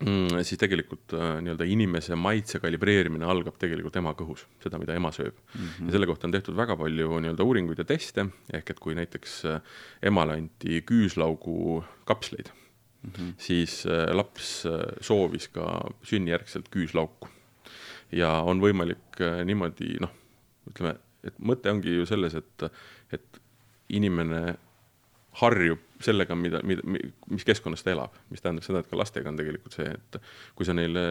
mm, siis tegelikult äh, nii-öelda inimese maitse kalibreerimine algab tegelikult ema kõhus, seda, mida ema sööb mm. -hmm. ja selle kohta on tehtud väga palju nii-öelda uuringuid ja teste, ehk et kui näiteks äh, emale anti küüslaugu kapsleid mm, -hmm. siis äh, laps soovis ka sünnijärgselt küüslauku. ja on võimalik niimoodi noh, ütleme, et mõte ongi ju selles, et, et inimene harjub sellega, mida, mida, mis keskkonnas ta elab, mis tähendab seda, et ka lastega on tegelikult see, et kui sa neile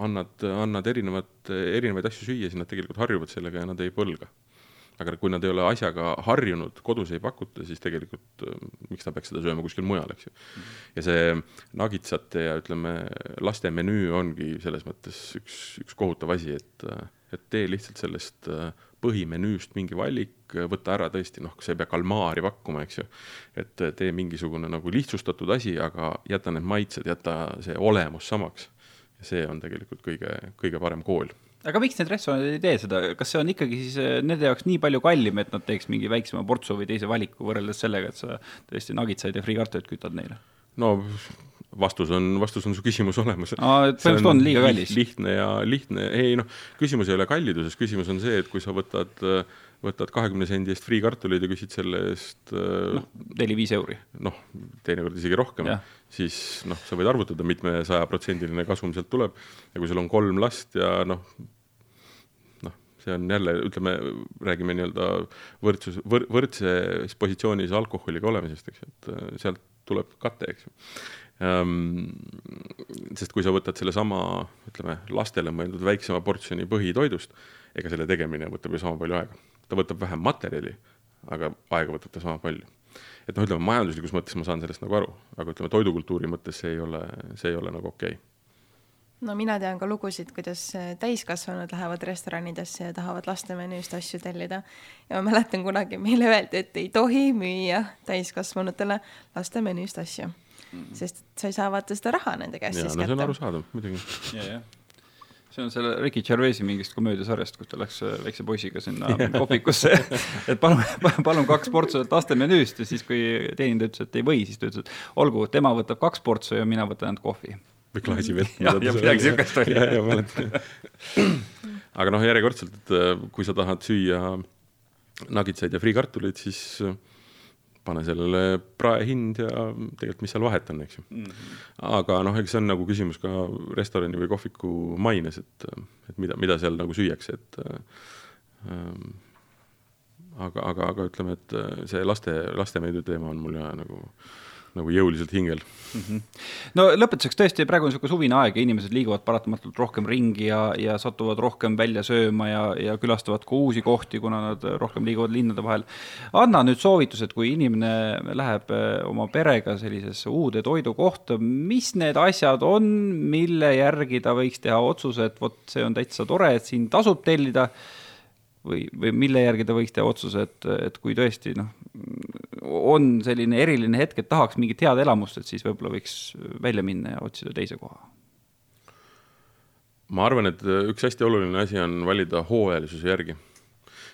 annad, annad erinevat, erinevaid asju süüa, siis nad tegelikult harjuvad sellega ja nad ei põlga. aga kui nad ei ole asjaga harjunud, kodus ei pakuta, siis tegelikult äh, miks ta peaks seda sööma kuskil mujal, eks ju. ja see nagitsate ja ütleme, laste menüü ongi selles mõttes üks, üks kohutav asi, et, et tee lihtsalt sellest äh, põhimenüüst mingi valik, võta ära tõesti, noh, sa ei pea kalmaari pakkuma, eks ju. et tee mingisugune nagu lihtsustatud asi, aga jäta need maitsed, jäta see olemus samaks. ja see on tegelikult kõige, kõige parem kool aga miks need restoranid ei tee seda, kas see on ikkagi siis eh, nende jaoks nii palju kallim, et nad teeks mingi väiksema portsu või teise valiku võrreldes sellega, et sa tõesti nagitsaid ja friikartulit kütad neile? no vastus on, vastus on su küsimus olemas. põhimõtteliselt on liiga kallis. lihtne ja lihtne, ei noh, küsimus ei ole kalliduses, küsimus on see, et kui sa võtad, võtad kahekümne sendi eest friikartuleid ja küsid selle eest noh, neli-viis euri. noh, teinekord isegi rohkem, siis noh, sa võid arvutada, mitmesajaprotsendiline kasum sealt tuleb ja kui sul on kolm last ja noh, noh, see on jälle, ütleme, räägime nii-öelda võrdsus, võr-, võrdses positsioonis alkoholiga olemisest, eks ju, et sealt tuleb kate, eks ju sest kui sa võtad sellesama, ütleme, lastele mõeldud väiksema portsjoni põhitoidust, ega selle tegemine võtab ju sama palju aega. ta võtab vähem materjali, aga aega võtab ta sama palju. et noh, ütleme majanduslikus mõttes ma saan sellest nagu aru, aga ütleme toidukultuuri mõttes see ei ole, see ei ole nagu okei okay no mina tean ka lugusid, kuidas täiskasvanud lähevad restoranidesse ja tahavad laste menüüst asju tellida. ja ma mäletan kunagi meile öeldi, et ei tohi müüa täiskasvanutele laste menüüst asju mm., sest sa ei saa vaata seda raha nende käest siis no, kätte. see on arusaadav, muidugi. ja, jah see on selle Ricky Gervaisi mingist komöödiasarjast, kus ta läks äh, väikse poisiga sinna kohvikusse, et palun, palun kaks portsu laste menüüst ja siis, kui teenindaja ütles, et ei või, siis ta ütles, et olgu, tema võtab kaks portsu ja mina võtan ainult kohvi. või klaasi vett. jah, ja midagi siukest oli. ja, ja mäletan. aga noh, järjekordselt, et äh, kui sa tahad süüa nagitsaid ja friikartuleid, siis äh, pane sellele praehind ja tegelikult, mis seal vahet on, eks ju mm. -hmm. aga noh, eks see on nagu küsimus ka restorani või kohviku maines, et, et mida, mida seal nagu süüakse, et ähm, aga, aga, aga ütleme, et see laste, lastemeedia teema on mul ja nagu äh, nagu jõuliselt hingel mm. -hmm. no lõpetuseks tõesti, praegu on niisugune suvine aeg ja inimesed liiguvad paratamatult rohkem ringi ja, ja satuvad rohkem välja sööma ja, ja külastavad ka uusi kohti, kuna nad rohkem liiguvad linnade vahel. anna nüüd soovitused, kui inimene läheb eh, oma perega sellisesse uude toidukohta, mis need asjad on, mille järgi ta võiks teha otsuse, et vot see on täitsa tore, et siin tasub tellida või, või mille järgi ta võiks teha otsuse, et, et kui tõesti noh, on selline eriline hetk, et tahaks mingit head elamust, et siis võib-olla võiks välja minna ja otsida teise koha? ma arvan, et üks hästi oluline asi on valida hooajalisuse järgi.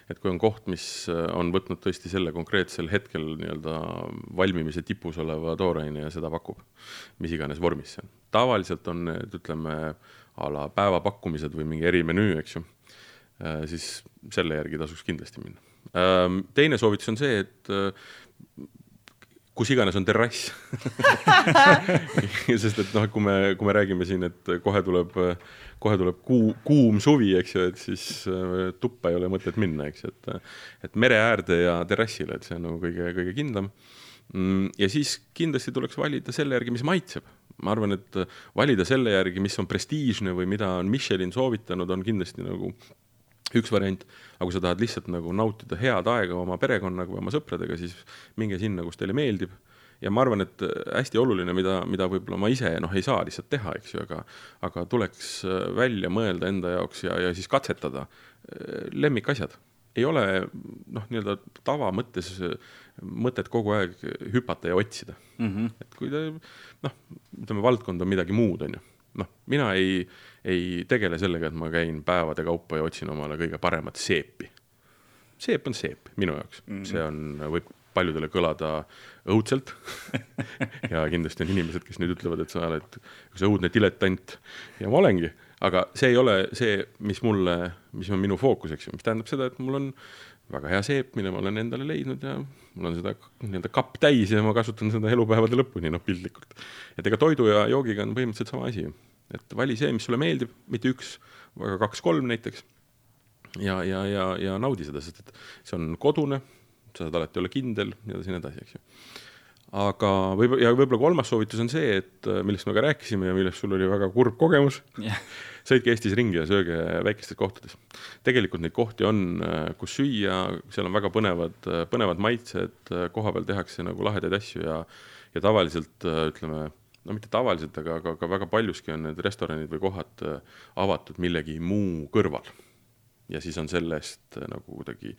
et kui on koht, mis on võtnud tõesti selle konkreetsel hetkel nii-öelda valmimise tipus oleva tooraine ja seda pakub, mis iganes vormis see on. tavaliselt on need, ütleme, a la päevapakkumised või mingi erimenüü, eks ju Äh, siis selle järgi tasuks kindlasti minna. Ähm, teine soovitus on see, et äh, kus iganes on terrass sest et noh, kui me, kui me räägime siin, et kohe tuleb, kohe tuleb kuu, kuum suvi, eks ju, et siis äh, tuppa ei ole mõtet minna, eks ju, et et mere äärde ja terrassile, et see on nagu kõige, kõige kindlam. Mm, ja siis kindlasti tuleks valida selle järgi, mis maitseb. ma arvan, et valida selle järgi, mis on prestiižne või mida on Michelin soovitanud, on kindlasti nagu üks variant, aga kui sa tahad lihtsalt nagu nautida head aega oma perekonnaga või oma sõpradega, siis minge sinna, kus teile meeldib. ja ma arvan, et hästi oluline, mida, mida võib-olla ma ise noh, ei saa lihtsalt teha, eks ju, aga aga tuleks äh, välja mõelda enda jaoks ja, ja siis katsetada äh, lemmikasjad. ei ole noh, nii-öelda tava mõttes mõtet kogu aeg hüpata ja otsida mm. -hmm. et kui te noh, ütleme, valdkond on midagi muud, on ju noh, mina ei, ei tegele sellega, et ma käin päevade kaupa ja otsin omale kõige paremat seepi. seep on seep minu jaoks mm, -hmm. see on, võib paljudele kõlada õudselt ja kindlasti on inimesed, kes nüüd ütlevad, et sa oled üks õudne diletant ja ma olengi, aga see ei ole see, mis mulle, mis on minu fookus, eks ju, mis tähendab seda, et mul on väga hea seep, mille ma olen endale leidnud ja mul on seda nii-öelda kapp täis ja ma kasutan seda elupäevade lõpuni, noh piltlikult. et ega toidu ja joogiga on põhimõtteliselt sama asi et vali see, mis sulle meeldib, mitte üks, aga kaks-kolm näiteks. ja, ja, ja, ja naudi seda, sest et see on kodune, sa saad alati olla kindel ja nii edasi, nii edasi, eks ju. aga võib- ja võib-olla kolmas soovitus on see, et äh, millest me ka rääkisime ja millest sul oli väga kurb kogemus jah, sõitke Eestis ringi ja sööge väikestes kohtades. tegelikult neid kohti on, kus süüa, seal on väga põnevad, põnevad maitsed, koha peal tehakse nagu lahedaid asju ja, ja tavaliselt ütleme, no mitte tavaliselt, aga, aga, aga väga paljuski on need restoranid või kohad äh, avatud millegi muu kõrval. ja siis on sellest äh, nagu kuidagi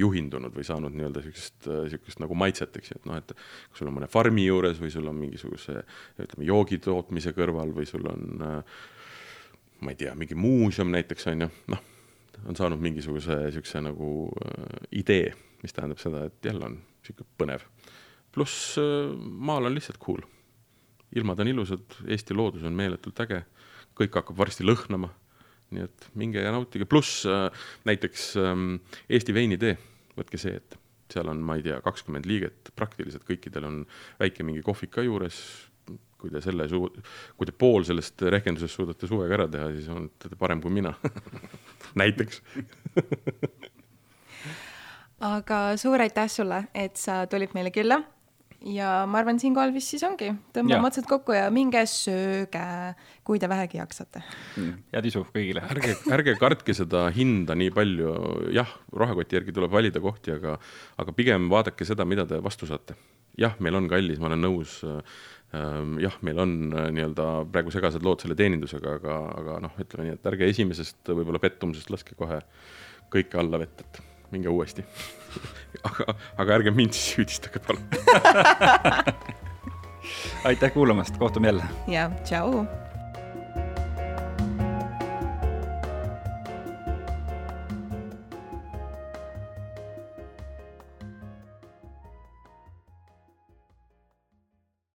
juhindunud või saanud nii-öelda siukest, siukest nagu maitset, eks ju, et noh, et kui sul on mõne farmi juures või sul on mingisuguse ütleme, joogi tootmise kõrval või sul on äh, ma ei tea, mingi muuseum näiteks on ju, noh, on saanud mingisuguse niisuguse nagu äh, idee, mis tähendab seda, et jälle on niisugune põnev. pluss äh, maal on lihtsalt cool. Ilmad on ilusad, Eesti loodus on meeletult äge, kõik hakkab varsti lõhnama, nii et minge ja nautige, pluss äh, näiteks ähm, Eesti veinitee, võtke see ette, seal on, ma ei tea, kakskümmend liiget, praktiliselt kõikidel on väike mingi kohvik ka juures, kui te selle suu-, kui te pool sellest rehkendusest suudate suvega ära teha, siis olete te parem kui mina. Näiteks. Aga suur aitäh sulle, et sa tulid meile külla ja ma arvan, siinkohal vist siis ongi, tõmbame otsad kokku ja minge sööge, kui te vähegi jaksate. head isu kõigile. ärge, ärge kartke seda hinda nii palju, jah, rahakoti järgi tuleb valida kohti, aga aga pigem vaadake seda, mida te vastu saate. jah, meil on kallis, ma olen nõus ähm, jah, meil on äh, nii-öelda praegu segased lood selle teenindusega, aga, aga noh, ütleme nii, et ärge esimesest võib-olla pettumusest laske kohe kõike alla vett, et minge uuesti. aga, aga ärge mind siis süüdistage, palun. aitäh kuulamast, kohtume jälle. ja tšau